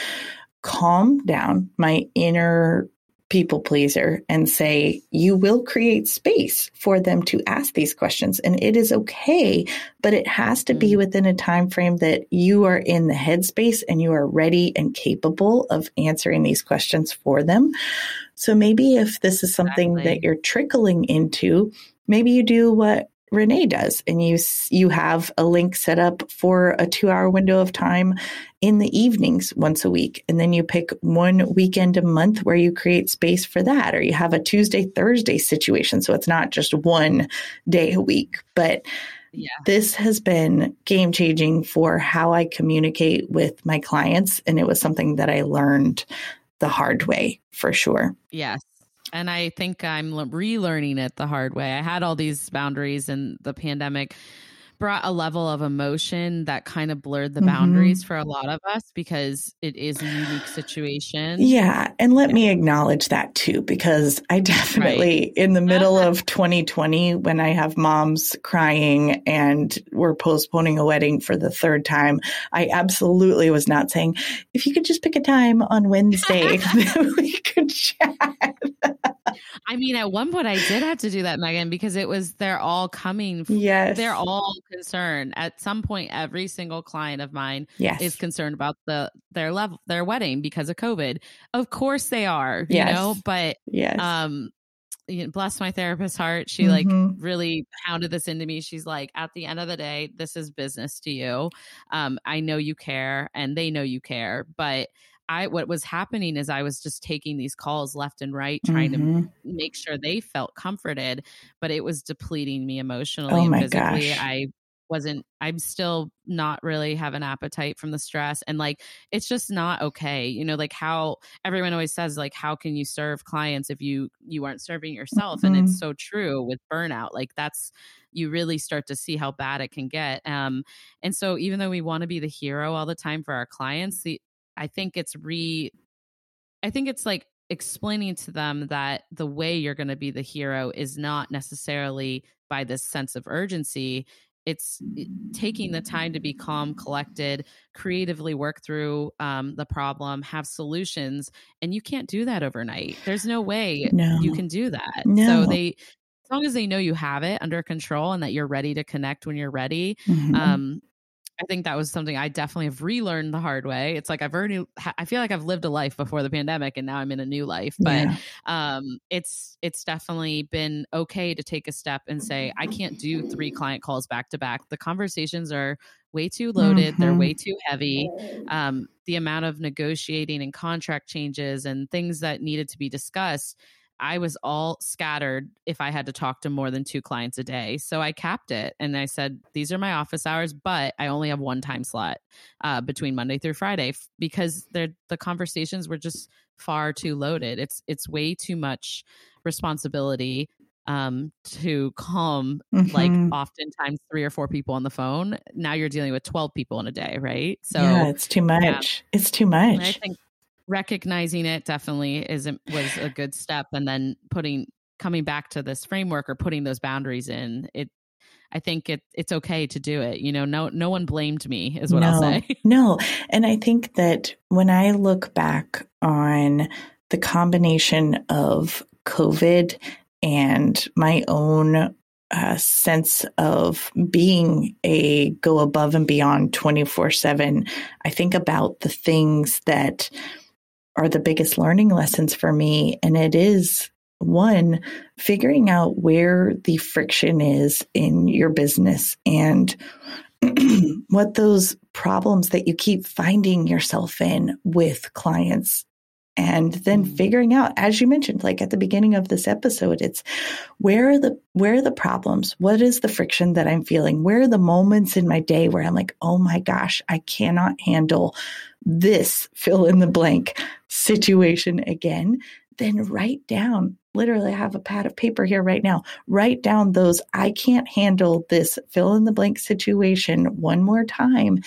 calm down my inner people pleaser and say you will create space for them to ask these questions and it is okay but it has to be mm-hmm. within a time frame that you are in the headspace and you are ready and capable of answering these questions for them so maybe if this is something exactly. that you're trickling into maybe you do what Renee does. And you, you have a link set up for a two hour window of time in the evenings once a week. And then you pick one weekend a month where you create space for that, or you have a Tuesday, Thursday situation. So it's not just one day a week, but yeah. This has been game changing for how I communicate with my clients. And it was something that I learned the hard way for sure. Yes and I think I'm relearning it the hard way. I had all these boundaries, and the pandemic brought a level of emotion that kind of blurred the mm-hmm. boundaries for a lot of us because it is a unique situation. Yeah. And let me acknowledge that too, because I *laughs* definitely, right. in the middle of 2020, when I have moms crying and we're postponing a wedding for the third time, I absolutely was not saying, if you could just pick a time on Wednesday, *laughs* *laughs* we could chat. I mean, at one point I did have to do that, Megan, because it was they're all coming. Yes, they're all concerned. At some point, every single client of mine yes. is concerned about the their level their wedding because of COVID. Of course, they are. Yes. You know, but yes, um, you know, bless my therapist's heart. She mm-hmm. like really pounded this into me. She's like, at the end of the day, this is business to you. Um, I know you care, and they know you care, but I what was happening is I was just taking these calls left and right, trying mm-hmm. to make sure they felt comforted, but it was depleting me emotionally oh and physically. Gosh. I wasn't i'm still not really have an appetite from the stress and like it's just not okay you know like how everyone always says like how can you serve clients if you you aren't serving yourself mm-hmm. and it's mm-hmm. so true with burnout like that's you really start to see how bad it can get um and so even though we want to be the hero all the time for our clients the I think it's re I think it's like explaining to them that the way you're going to be the hero is not necessarily by this sense of urgency it's taking the time to be calm collected creatively work through um, the problem have solutions and you can't do that overnight there's no way no. you can do that no. so they as long as they know you have it under control and that you're ready to connect when you're ready mm-hmm. um, I think that was something I definitely have relearned the hard way. It's like I've already, I feel like I've lived a life before the pandemic, and now I'm in a new life. But yeah. um, it's it's definitely been okay to take a step and say I can't do three client calls back to back. The conversations are way too loaded. Mm-hmm. They're way too heavy. Um, the amount of negotiating and contract changes and things that needed to be discussed I was all scattered if I had to talk to more than two clients a day. So I capped it and I said, these are my office hours, but I only have one time slot uh, between Monday through Friday because the conversations were just far too loaded. It's it's way too much responsibility um to calm mm-hmm. like oftentimes three or four people on the phone now you're dealing with 12 people in a day right so yeah it's too much yeah. it's too much i think recognizing it definitely is was a good step and then putting coming back to this framework or putting those boundaries in it I think it it's okay to do it. You know, no no one blamed me is what no, I'll say. *laughs* no. And I think that when I look back on the combination of COVID and my own uh, sense of being a go above and beyond 24 7, I think about the things that are the biggest learning lessons for me. And it is one, figuring out where the friction is in your business and *clears throat* what those problems that you keep finding yourself in with clients and then mm-hmm. figuring out as you mentioned like at the beginning of this episode it's where are the where are the problems what is the friction that i'm feeling where are the moments in my day where i'm like oh my gosh i cannot handle this fill in the blank situation again then write down literally I have a pad of paper here right now. Write down those I can't handle this fill in the blank situation one more time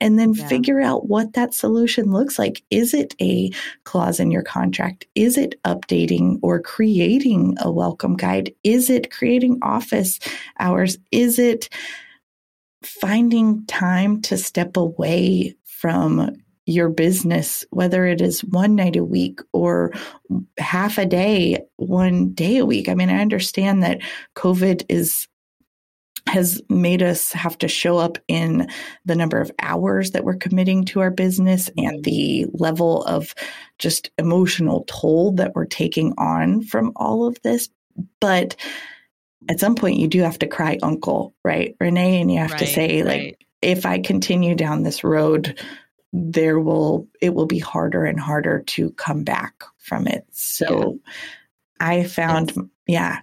and then yeah. figure out what that solution looks like. Is it a clause in your contract? Is it updating or creating a welcome guide? Is it creating office hours? Is it finding time to step away from your business, whether it is one night a week or half a day, one day a week. I mean, I understand that COVID is has made us have to show up in the number of hours that we're committing to our business and mm. the level of just emotional toll that we're taking on from all of this. But at some point, you do have to cry uncle, right, Renee? And you have right, to say, right. like, if I continue down this road, there will it will be harder and harder to come back from it. So yeah. I found it's, yeah.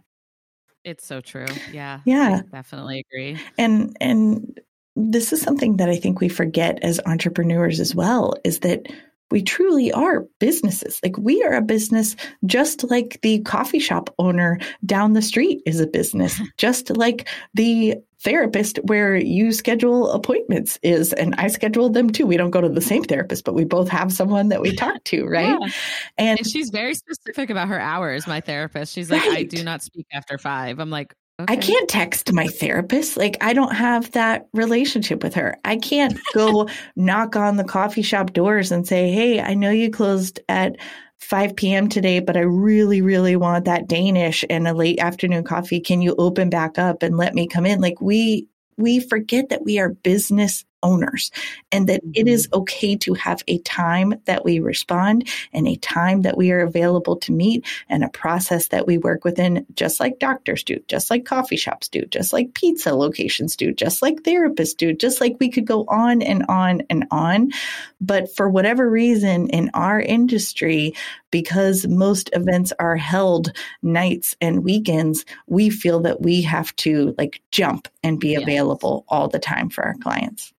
It's so true. Yeah. Yeah. I definitely agree. And and this is something that I think we forget as entrepreneurs as well is that we truly are businesses. Like we are a business, just like the coffee shop owner down the street is a business, *laughs* just like the therapist where you schedule appointments is. And I schedule them too. We don't go to the same therapist, but we both have someone that we *laughs* talk to, right? Yeah. And, and, she's very specific about her hours, my therapist. She's like, right. I do not speak after five. I'm like, Okay. I can't text my therapist. Like, I don't have that relationship with her. I can't go knock on the coffee shop doors and say, Hey, I know you closed at 5 p.m. today, but I really, really want that Danish and a late afternoon coffee. Can you open back up and let me come in? Like, we, we forget that we are business owners and that it is mm-hmm. okay to have a time that we respond and a time that we are available to meet and a process that we work within, just like doctors do, just like coffee shops do, just like pizza locations do, just like therapists do, just like we could go on and on and on. But for whatever reason in our industry, because most events are held nights and weekends, we feel that we have to like jump and be yes. available all the time for our clients.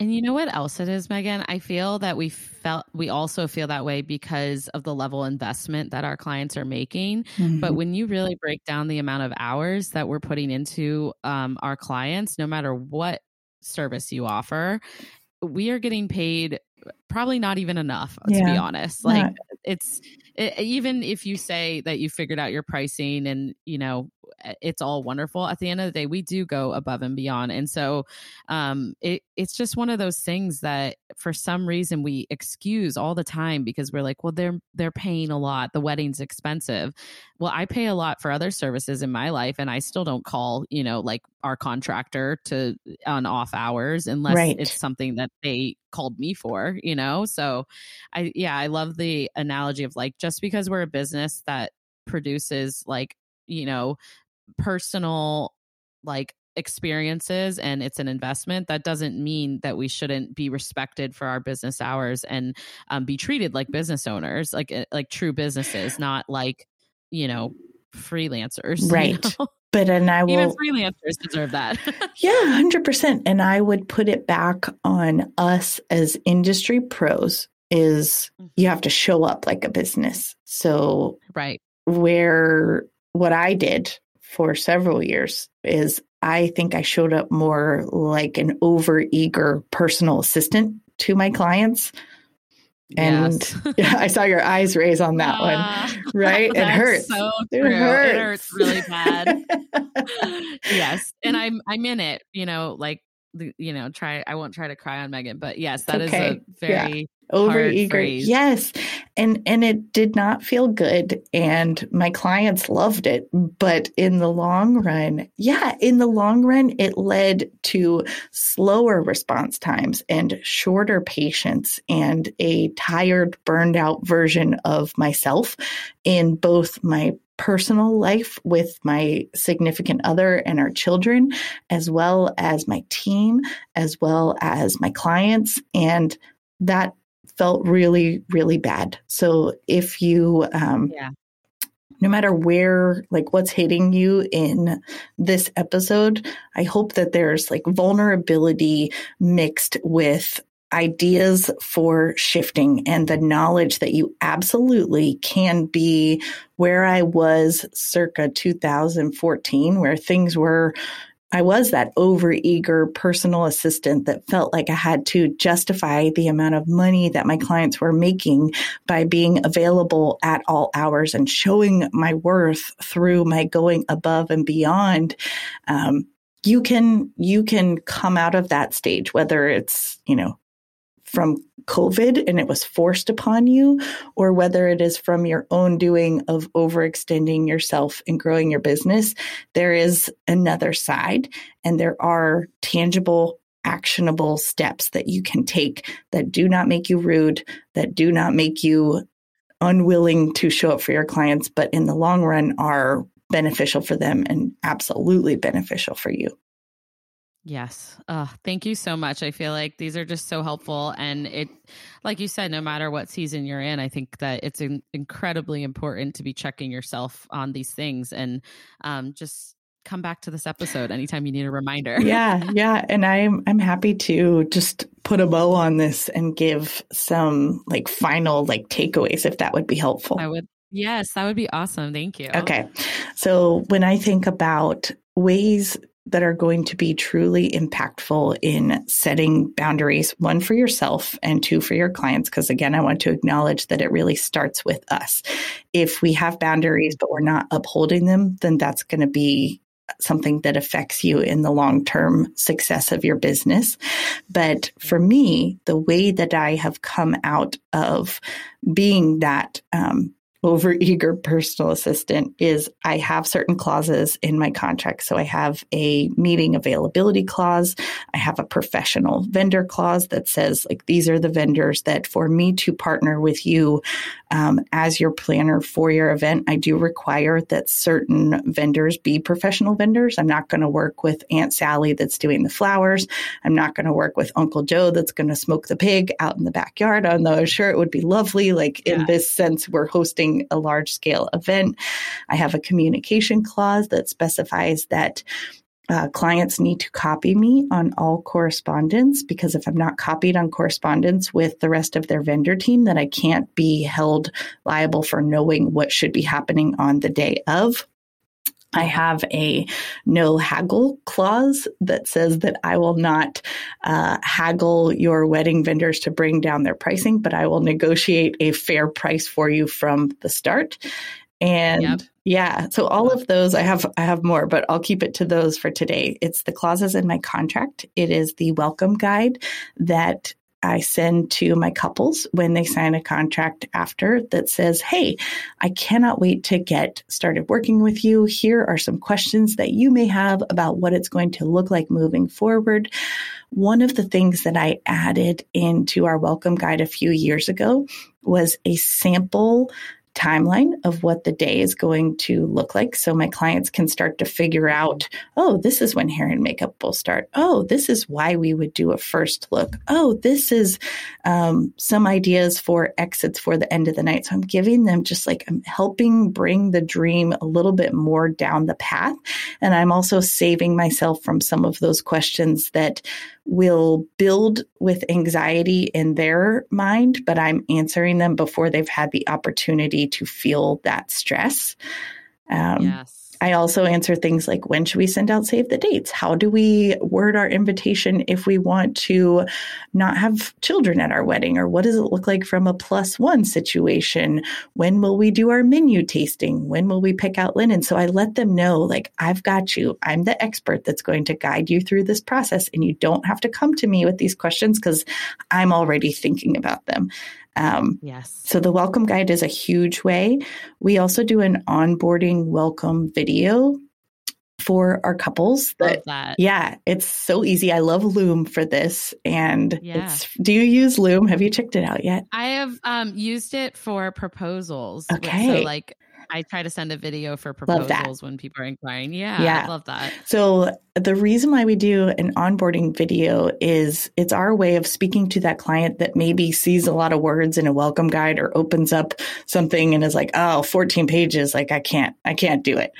And you know what else it is, Megan? I feel that we felt we also feel that way because of the level investment that our clients are making. Mm-hmm. But when you really break down the amount of hours that we're putting into um, our clients, no matter what service you offer, we are getting paid probably not even enough yeah. to be honest like it's it, even if you say that you figured out your pricing and you know it's all wonderful at the end of the day we do go above and beyond. And so um it it's just one of those things that for some reason we excuse all the time because we're like well they're they're paying a lot. The wedding's expensive. Well i pay a lot for other services in my life and i still don't call you know like our contractor to on off hours unless right. it's something that they called me for you know? So i yeah i love the analogy of like just because we're a business that produces like you know personal like experiences and it's an investment that doesn't mean that we shouldn't be respected for our business hours and um, be treated like business owners like eh, like true businesses not like you know freelancers *laughs* right you know? but and i will even freelancers deserve that *laughs* yeah 100% and i would put it back on us as industry pros is you mm-hmm. have to show up like a business so right where what i did for several years is I think I showed up more like an over eager personal assistant to my clients. And yes. *laughs* yeah, I saw your eyes raise on that uh, one, *laughs* right? It hurts. So it hurts. It hurts really bad. *laughs* yes, and I'm I'm in it. You know, like you know, try. I won't try to cry on Megan, but yes, that is a very yeah overeager. yes. And and it did not feel good and my clients loved it but in the long run yeah in the long run it led to slower response times and shorter patience and a tired burned out version of myself in both my personal life with my significant other and our children, as well as my team, as well as my clients. And that felt really, really bad. So if you, um, yeah. No matter where, like what's hitting you in this episode, I hope that there's like vulnerability mixed with ideas for shifting and the knowledge that you absolutely can be where I was circa 2014, where things were I was that overeager personal assistant that felt like I had to justify the amount of money that my clients were making by being available at all hours and showing my worth through my going above and beyond. Um, you can you can come out of that stage whether it's you know from COVID and it was forced upon you, or whether it is from your own doing of overextending yourself and growing your business, there is another side and there are tangible, actionable steps that you can take that do not make you rude, that do not make you unwilling to show up for your clients, but in the long run are beneficial for them and absolutely beneficial for you. Yes. Uh, thank you so much. I feel like these are just so helpful. And it, like you said, no matter what season you're in, I think that it's in- incredibly important to be checking yourself on these things and um, just come back to this episode anytime you need a reminder. *laughs* yeah, yeah, and I'm I'm happy to just put a bow on this and give some like final like takeaways if that would be helpful. I would Yes, that would be awesome. Thank you. Okay. So when I think about ways that are going to be truly impactful in setting boundaries, one for yourself and two for your clients. Because again, I want to acknowledge that it really starts with us. If we have boundaries, but we're not upholding them, then that's going to be something that affects you in the long term success of your business. But for me, the way that I have come out of being that um, over eager personal assistant is I have certain clauses in my contract. So I have a meeting availability clause. I have a professional vendor clause that says like these are the vendors that for me to partner with you um, as your planner for your event, I do require that certain vendors be professional vendors. I'm not going to work with Aunt Sally that's doing the flowers. I'm not going to work with Uncle Joe that's going to smoke the pig out in the backyard. Although sure it would be lovely. Like yeah. in this sense, we're hosting a large scale event. I have a communication clause that specifies that uh, clients need to copy me on all correspondence because if I'm not copied on correspondence with the rest of their vendor team, then I can't be held liable for knowing what should be happening on the day of. I have a no haggle clause that says that I will not uh, haggle your wedding vendors to bring down their pricing, but I will negotiate a fair price for you from the start. And yep. yeah, so all of those I have I have more, but I'll keep it to those for today. It's the clauses in my contract. It is the welcome guide that I send to my couples when they sign a contract after that says, Hey, I cannot wait to get started working with you. Here are some questions that you may have about what it's going to look like moving forward. One of the things that I added into our welcome guide a few years ago was a sample timeline of what the day is going to look like. So my clients can start to figure out oh this is when hair and makeup will start. Oh this is why we would do a first look. Oh this is um, some ideas for exits for the end of the night. So i'm giving them just like i'm helping bring the dream a little bit more down the path. And i'm also saving myself from some of those questions that will build with anxiety in their mind, but I'm answering them before they've had the opportunity to feel that stress. Um, yes. I also answer things like when should we send out save the dates? How do we word our invitation if we want to not have children at our wedding? Or what does it look like from a plus one situation? When will we do our menu tasting? When will we pick out linen? So I let them know, like, I've got you. I'm the expert that's going to guide you through this process. And you don't have to come to me with these questions because I'm already thinking about them. Um, yes. So the welcome guide is a huge way. We also do an onboarding welcome video for our couples. That, love that. Yeah, it's so easy. I love Loom for this. And yeah. it's do you use Loom? Have you checked it out yet? I have um, used it for proposals. Okay. So like I try to send a video for proposals when people are inquiring. Yeah, yeah, I love that. So the reason why we do an onboarding video is it's our way of speaking to that client that maybe sees a lot of words in a welcome guide or opens up something and is like, "Oh, 14 pages, like I can't I can't do it."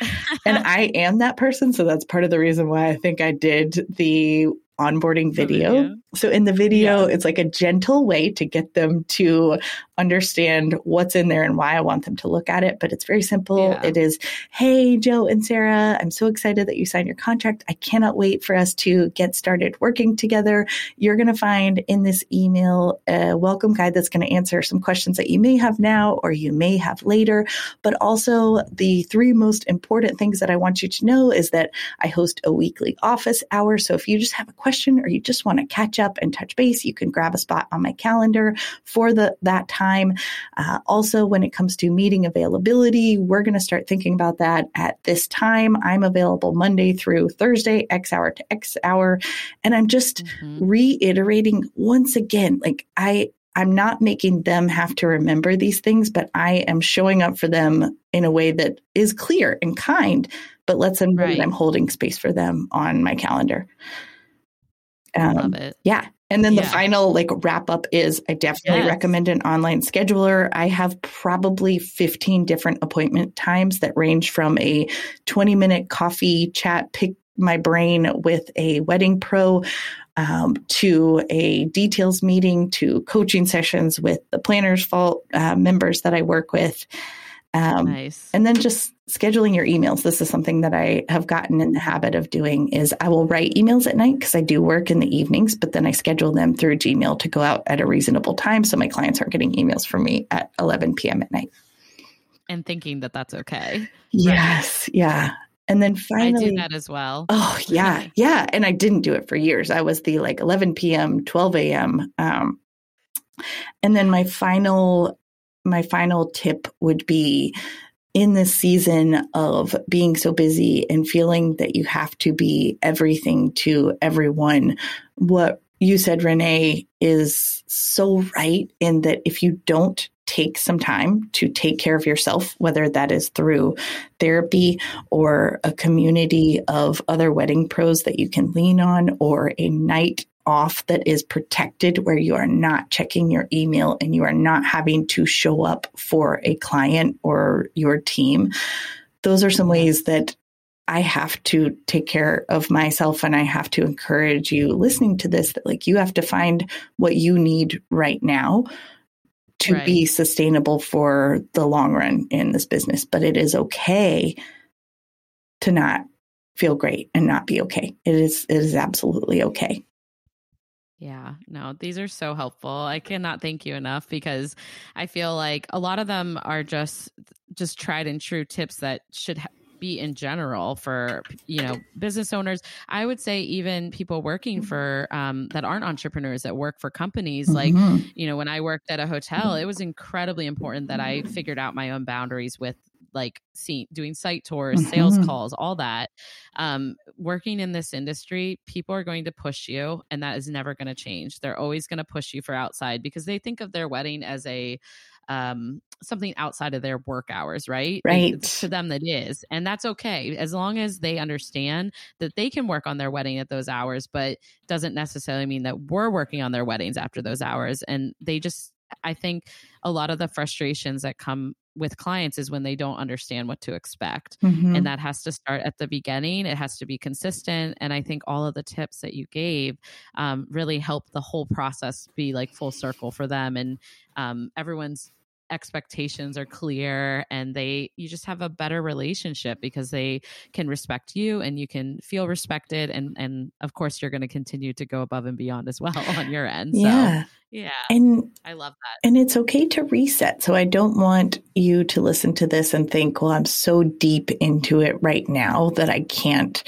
and *laughs* I am that person, so that's part of the reason why I think I did the onboarding video. video. So in the video, yeah. it's like a gentle way to get them to understand what's in there and why I want them to look at it. But it's very simple. Yeah. It is, hey, Joe and Sarah, I'm so excited that you signed your contract. I cannot wait for us to get started working together. You're going to find in this email a welcome guide that's going to answer some questions that you may have now or you may have later. But also, the three most important things that I want you to know is that I host a weekly office hour. So if you just have a question or you just want to catch up and touch base, you can grab a spot on my calendar for the that time time. Uh, also, when it comes to meeting availability, we're going to start thinking about that at this time. I'm available Monday through Thursday, X hour to X hour. And I'm just mm-hmm. reiterating once again, like I, I'm not making them have to remember these things, but I am showing up for them in a way that is clear and kind, but lets them know right. that I'm holding space for them on my calendar. Um, Love it. Yeah. And then yeah. the final like wrap up is I definitely yes. recommend an online scheduler. I have probably 15 different appointment times that range from a 20 minute coffee chat, pick my brain with a wedding pro um, to a details meeting to coaching sessions with the Planner's Vault uh, members that I work with. Um, nice. And then just scheduling your emails. This is something that I have gotten in the habit of doing is I will write emails at night because I do work in the evenings, but then I schedule them through Gmail to go out at a reasonable time. So my clients aren't getting emails from me at 11 PM at night. And thinking that that's okay. Yes. Right. Yeah. And then finally, I do that as well. Oh yeah, *laughs* yeah. And I didn't do it for years. I was the like 11 p.m., 12 a.m. Um, and then my final my final tip would be in this season of being so busy and feeling that you have to be everything to everyone, what you said, Renee, is so right in that if you don't take some time to take care of yourself, whether that is through therapy or a community of other wedding pros that you can lean on, or a night off that is protected where you are not checking your email and you are not having to show up for a client or your team. Those are some ways that I have to take care of myself and I have to encourage you listening to this that like you have to find what you need right now to right. be sustainable for the long run in this business. But it is okay to not feel great and not be okay. It is it is absolutely okay. Yeah, no, these are so helpful. I cannot thank you enough because I feel like a lot of them are just just tried and true tips that should ha- be in general for you know business owners. I would say even people working for um, that aren't entrepreneurs that work for companies. Mm-hmm. Like you know, when I worked at a hotel, it was incredibly important that I figured out my own boundaries with like seeing doing site tours mm-hmm. sales calls all that um, working in this industry people are going to push you and that is never going to change they're always going to push you for outside because they think of their wedding as a um, something outside of their work hours, right? Right. to them, that is. And that's okay as long as they understand that they can work on their wedding at those hours, but doesn't necessarily mean that we're working on their weddings after those hours. And they just, I think a lot of the frustrations that come with clients is when they don't understand what to expect. Mm-hmm. And that has to start at the beginning. It has to be consistent. And I think all of the tips that you gave um, really help the whole process be like full circle for them. And um, everyone's expectations are clear and they you just have a better relationship because they can respect you and you can feel respected and and of course you're going to continue to go above and beyond as well *laughs* on your end so yeah. yeah And i love that and it's okay to reset. So I don't want you to listen to this and think, well, I'm so deep into it right now that I can't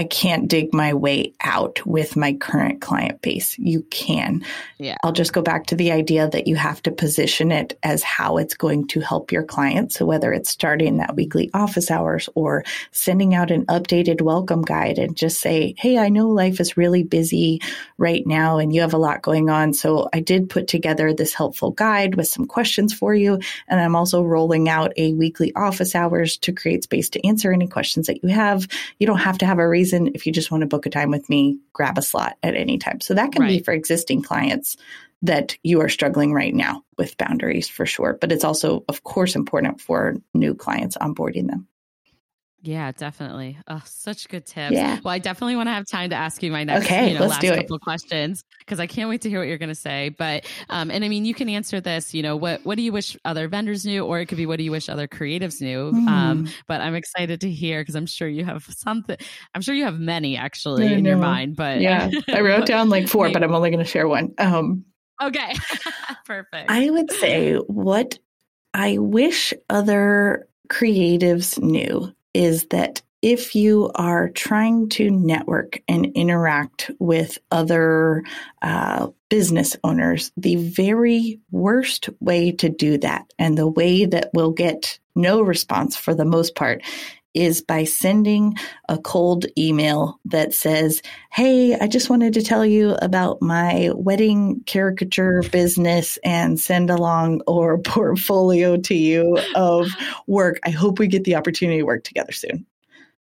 I can't dig my way out with my current client base. You can. Yeah. I'll just go back to the idea that you have to position it as how it's going to help your client. So whether it's starting that weekly office hours or sending out an updated welcome guide and just say, Hey, I know life is really busy right now and you have a lot going on. So I did put together this helpful guide with some questions for you. And I'm also rolling out a weekly office hours to create space to answer any questions that you have. You don't have to have a reason if you just want to book a time with me, grab a slot at any time. So that can right. be for existing clients that you are struggling right now with boundaries for sure. But it's also, of course, important for new clients onboarding them. Yeah, definitely. Oh, such good tips. Yeah. Well, I definitely want to have time to ask you my next, okay, you know, let's last do couple questions because I can't wait to hear what you're going to say. But, um, and I mean, you can answer this. You know, what what do you wish other vendors knew, or it could be what do you wish other creatives knew. Mm. Um, but I'm excited to hear because I'm sure you have something. I'm sure you have many actually in your mind. But yeah, I wrote down like four, *laughs* but I'm only going to share one. Um, okay, *laughs* perfect. I would say what I wish other creatives knew is that if you are trying to network and interact with other uh, business owners, the very worst way to do that, and the way that will get no response for the most part, is by sending a cold email that says, Hey, I just wanted to tell you about my wedding caricature business and send along or *laughs* portfolio to you of work. I hope we get the opportunity to work together soon.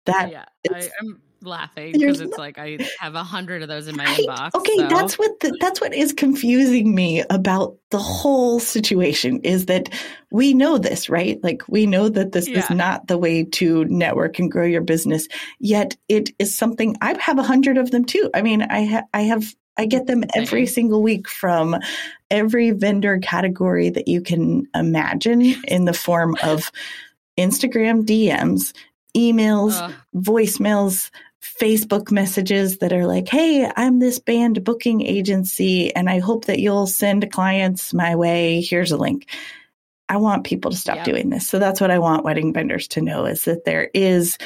That yeah, I, am laughing because it's like I have a hundred of those in my right? inbox. Okay, so. that's what the, that's what is confusing me about the whole situation is that we know this, right? Like we know that this yeah. is not the way to network and grow your business. Yet it is something I have a hundred of them too. I mean, I ha- I have I get them every single week from every vendor category that you can imagine in the form of Instagram DMs, emails, uh. voicemails, Facebook messages that are like, Hey, I'm this band booking agency and I hope that you'll send clients my way. Here's a link. I want people to stop doing this. So that's what I want wedding vendors to know is that there is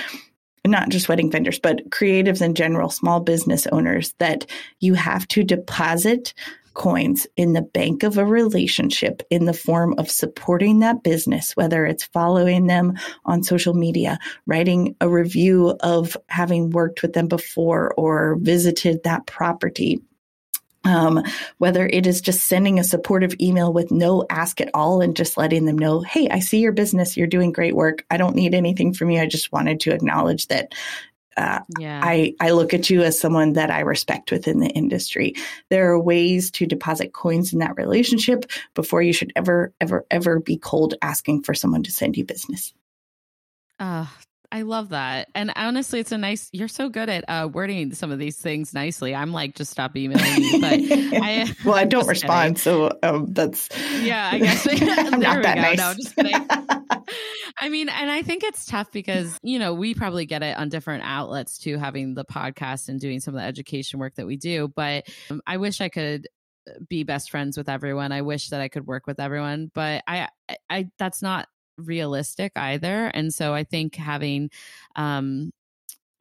not just wedding vendors, but creatives in general, small business owners that you have to deposit coins in the bank of a relationship in the form of supporting that business, whether it's following them on social media, writing a review of having worked with them before or visited that property. Um, whether it is just sending a supportive email with no ask at all and just letting them know, hey, I see your business. You're doing great work. I don't need anything from you. I just wanted to acknowledge that uh, yeah. I, I look at you as someone that I respect within the industry. There are ways to deposit coins in that relationship before you should ever, ever, ever be cold asking for someone to send you business. Uh, I love that. And honestly, it's a nice, you're so good at uh, wording some of these things nicely. I'm like, just stop emailing me. But *laughs* I, *laughs* well, I don't respond. Kidding. So um, that's, yeah, I guess. *laughs* I'm not that go. nice. No, just kidding. I mean, and I think it's tough because, you know, we probably get it on different outlets too, having the podcast and doing some of the education work that we do. But um, I wish I could be best friends with everyone. I wish that I could work with everyone, but I, I, that's not realistic either. And so I think having, um,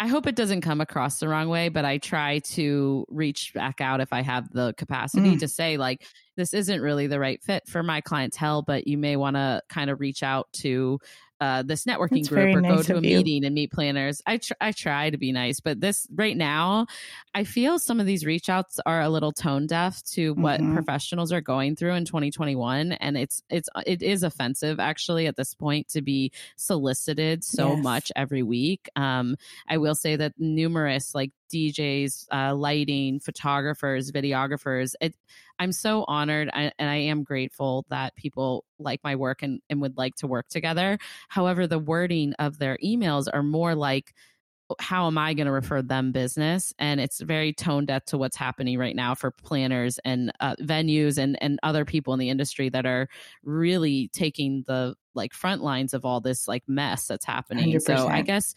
I hope it doesn't come across the wrong way, but I try to reach back out if I have the capacity mm. to say, like, this isn't really the right fit for my clientele, but you may want to kind of reach out to uh, this networking That's group or nice go to a you. meeting and meet planners. I tr- I try to be nice, but this right now, I feel some of these reach outs are a little tone deaf to what mm-hmm. professionals are going through in 2021, and it's it's it is offensive actually at this point to be solicited so yes. much every week. Um, I will say that numerous like DJs, uh, lighting, photographers, videographers. It, I'm so honored and I am grateful that people like my work and, and would like to work together. However, the wording of their emails are more like, how am I going to refer them business? And it's very tone deaf to what's happening right now for planners and uh, venues and and other people in the industry that are really taking the like front lines of all this like mess that's happening. 100%. So I guess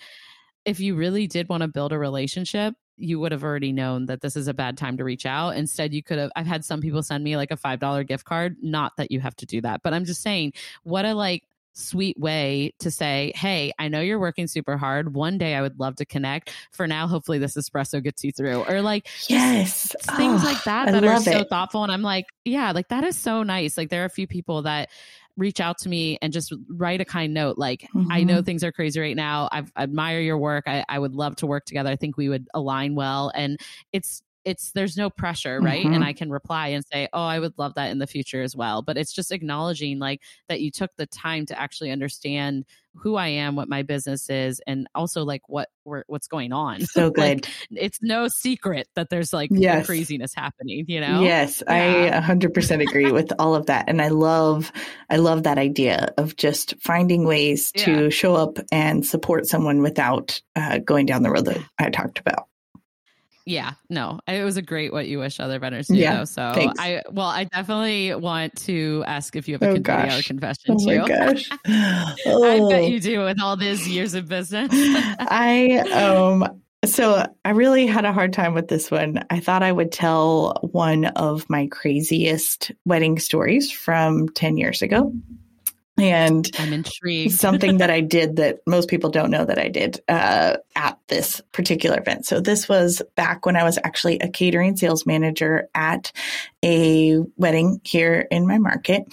if you really did want to build a relationship, you would have already known that this is a bad time to reach out. Instead, you could have. I've had some people send me like a $5 gift card. Not that you have to do that, but I'm just saying, what a like sweet way to say, Hey, I know you're working super hard. One day I would love to connect. For now, hopefully this espresso gets you through. Or like, yes, things oh, like ah, that that are so it. thoughtful. And I'm like, yeah, like that is so nice. Like there are a few people that reach out to me and just write a kind note like mm-hmm. i know mm-hmm. things are crazy right now I've, i admire your work I, I would love to work together i think we would align well and it's it's there's no pressure right mm-hmm. and i can reply and say oh i would love that in the future as well but it's just acknowledging like that you took the time to actually understand who i am what my business is and also like what what's going on so *laughs* good like, it's no secret that there's like yes. craziness happening you know yes yeah. i 100% agree with all of that and i love i love that idea of just finding ways yeah. to show up and support someone without uh, going down the road that i talked about yeah, no, it was a great what you wish other vendors do. Yeah, so thanks. I well, I definitely want to ask if you have a oh, hour confession oh too. My gosh. *laughs* oh. I bet you do with all these years of business. *laughs* I um so I really had a hard time with this one. I thought I would tell one of my craziest wedding stories from 10 years ago. And I'm intrigued. something that *laughs* I did that most people don't know that I did uh, at this particular event. So this was back when I was actually a catering sales manager at a wedding here in my market.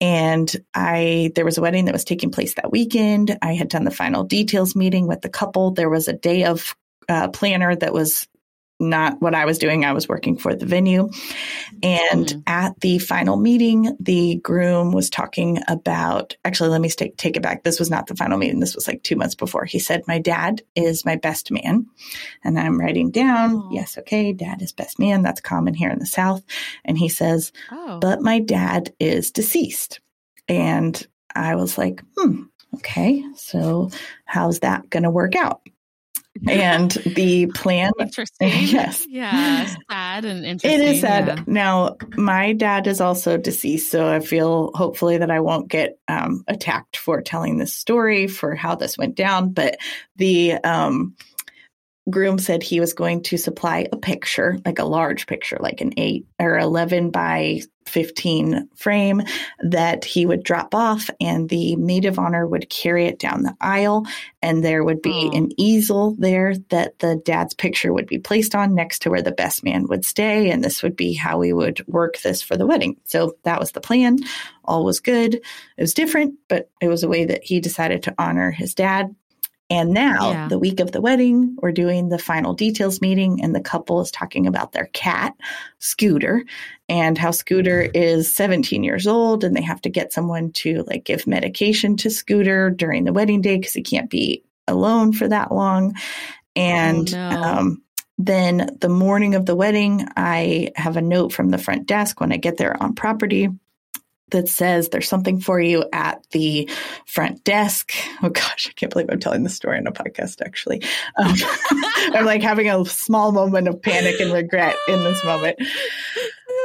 And I, there was a wedding that was taking place that weekend. I had done the final details meeting with the couple. There was a day of uh, planner that was not what I was doing. I was working for the venue. And mm. at the final meeting, the groom was talking about actually, let me take, take it back. This was not the final meeting. This was like two months before. He said, My dad is my best man. And I'm writing down, oh. yes, okay, dad is best man. That's common here in the South. And he says, oh. But my dad is deceased. And I was like, hmm, okay, so how's that going to work out? And the plan *laughs* interesting. *laughs* Yes. Yeah sad and interesting it is sad. yeah. now my dad is also deceased so i feel hopefully that i won't get um, attacked for telling this story for how this went down but the um, groom said he was going to supply a picture, like a large picture, like an eight or 11 by 15 frame that he would drop off and the maid of honor would carry it down the aisle. And there would be oh. an easel there that the dad's picture would be placed on next to where the best man would stay. And this would be how we would work this for the wedding. So that was the plan. All was good. It was different but it was a way that he decided to honor his dad and now, yeah. the week of the wedding, we're doing the final details meeting, and the couple is talking about their cat, Scooter, and how Scooter is 17 years old, and they have to get someone to like give medication to Scooter during the wedding day because he can't be alone for that long. And oh, no. um, then the morning of the wedding, I have a note from the front desk when I get there on property that says there's something for you at the front desk. Oh gosh, I can't believe I'm telling this story in a podcast, actually. Um, *laughs* I'm like having a small moment of panic and regret in this moment.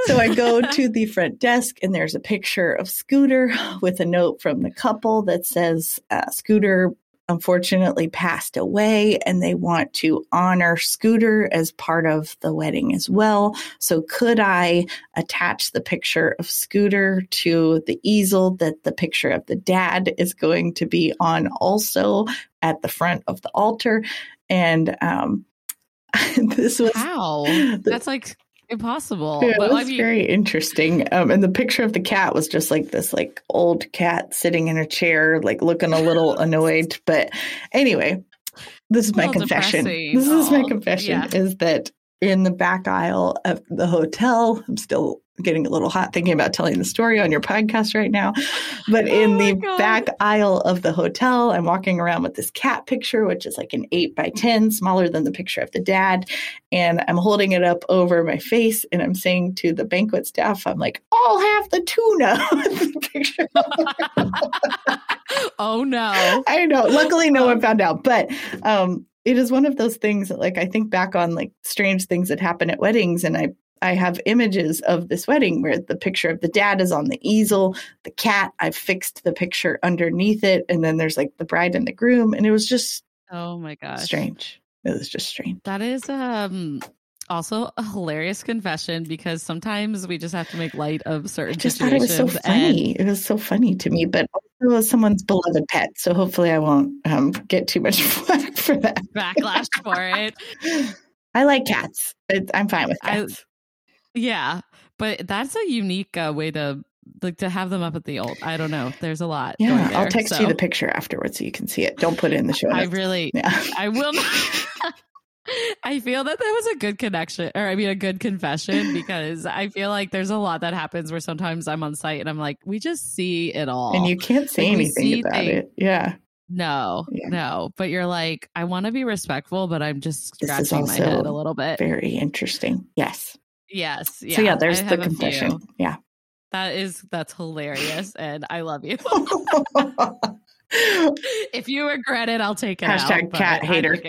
So I go to the front desk and there's a picture of Scooter with a note from the couple that says, uh, Scooter unfortunately passed away and they want to honor Scooter as part of the wedding as well. So could I attach the picture of Scooter to the easel that the picture of the dad is going to be on also at the front of the altar? And um, *laughs* this was how *laughs* that's like impossible. Yeah, but it was I mean, very interesting. Um, and the picture of the cat was just like this, like old cat sitting in a chair, like looking a little *laughs* annoyed. But anyway, this is my confession. Depressing. This oh, is my confession: yeah. is that in the back aisle of the hotel, I'm still getting a little hot thinking about telling the story on your podcast right now. But oh in the God. back aisle of the hotel, I'm walking around with this cat picture, which is like an eight by 10, smaller than the picture of the dad. And I'm holding it up over my face and I'm saying to the banquet staff, I'm like, I'll have the tuna *laughs* *laughs* oh no. I know. Luckily, no one found out. But um, it is one of those things that like I think back on like strange things that happen at weddings and I I have images of this wedding where the picture of the dad is on the easel, the cat, I've fixed the picture underneath it, and then there's like the bride and the groom. And it was just oh my gosh. Strange. It was just strange. That is um also a hilarious confession because sometimes we just have to make light of certain I just situations. Thought it was so funny. And- it was so funny to me, but also someone's beloved pet. So hopefully I won't um, get too much *laughs* flack for that. Backlash for it. *laughs* I like cats. I'm fine with cats. I, yeah, but that's a unique uh, way to like to have them up at the old. I don't know. There's a lot. Yeah, there, I'll text so. you the picture afterwards so you can see it. Don't put it in the show. Notes. I really, yeah, *laughs* I will. Not. *laughs* I feel that that was a good connection, or I mean, a good confession, because I feel like there's a lot that happens where sometimes I'm on site and I'm like, we just see it all, and you can't say like, anything about things. it. Yeah. No, yeah. no. But you're like, I want to be respectful, but I'm just scratching my head a little bit. Very interesting. Yes. Yes. Yeah. So yeah, there's the confession. Yeah. That is that's hilarious, and I love you. *laughs* *laughs* if you regret it, I'll take it Hashtag out. cat hater. *laughs*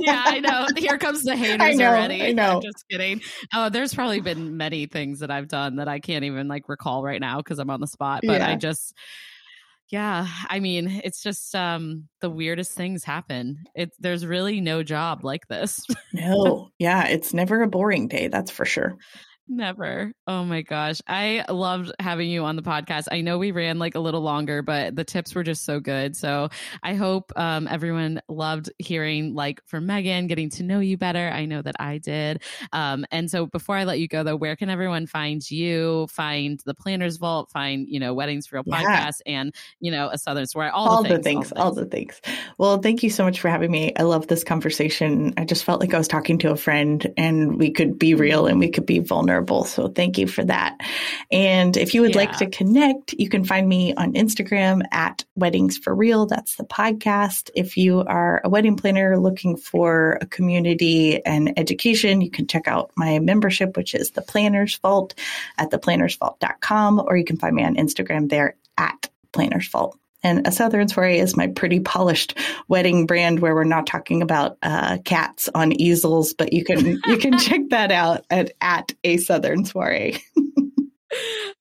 yeah, I know. Here comes the haters I know, already. I know. I'm just kidding. Oh, there's probably been many things that I've done that I can't even like recall right now because I'm on the spot. But yeah. I just yeah, I mean, it's just um the weirdest things happen. It there's really no job like this. *laughs* no. Yeah, it's never a boring day, that's for sure. Never. Oh my gosh. I loved having you on the podcast. I know we ran like a little longer, but the tips were just so good. So I hope um, everyone loved hearing like from Megan, getting to know you better. I know that I did. Um, and so before I let you go though, where can everyone find you, find the Planners Vault, find, you know, Weddings for Real yeah. podcast and, you know, a Southern Soiree, all, all, the, things, things, all the things. All the things. Well, thank you so much for having me. I love this conversation. I just felt like I was talking to a friend and we could be real and we could be vulnerable vulnerable. So thank you for that. And if you would yeah. like to connect, you can find me on Instagram at Weddings for Real. That's the podcast. If you are a wedding planner looking for a community and education, you can check out my membership, which is the Planners Vault at theplannersvault.com, or you can find me on Instagram there at Planners Vault. And a Southern Soiree is my pretty polished wedding brand where we're not talking about uh, cats on easels, but you can you can *laughs* check that out at at a Southern Soiree.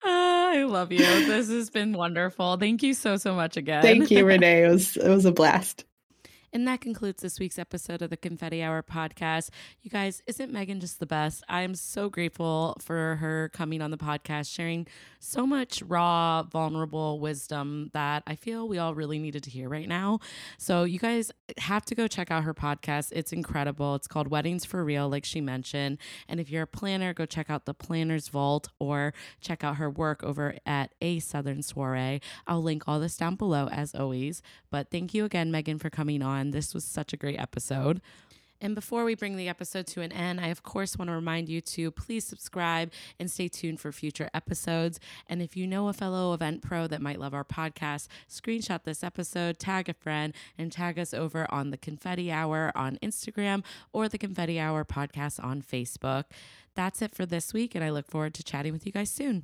Ah, I love you. This has been wonderful. Thank you so so much again. Thank you, *laughs* Renee. It was it was a blast. And that concludes this week's episode of the Confetti Hour podcast. You guys, isn't Megan just the best? I am so grateful for her coming on the podcast, sharing so much raw, vulnerable wisdom that I feel we all really needed to hear right now. So, you guys have to go check out her podcast. It's incredible. It's called Weddings for Real, like she mentioned. And if you're a planner, go check out the Planner's Vault or check out her work over at A Southern Soiree. I'll link all this down below as always. But thank you again, Megan, for coming on. This was such a great episode. And before we bring the episode to an end, I of course want to remind you to please subscribe and stay tuned for future episodes. And if you know a fellow event pro that might love our podcast, screenshot this episode, tag a friend, and tag us over on the Confetti Hour on Instagram or the Confetti Hour podcast on Facebook. That's it for this week, and I look forward to chatting with you guys soon.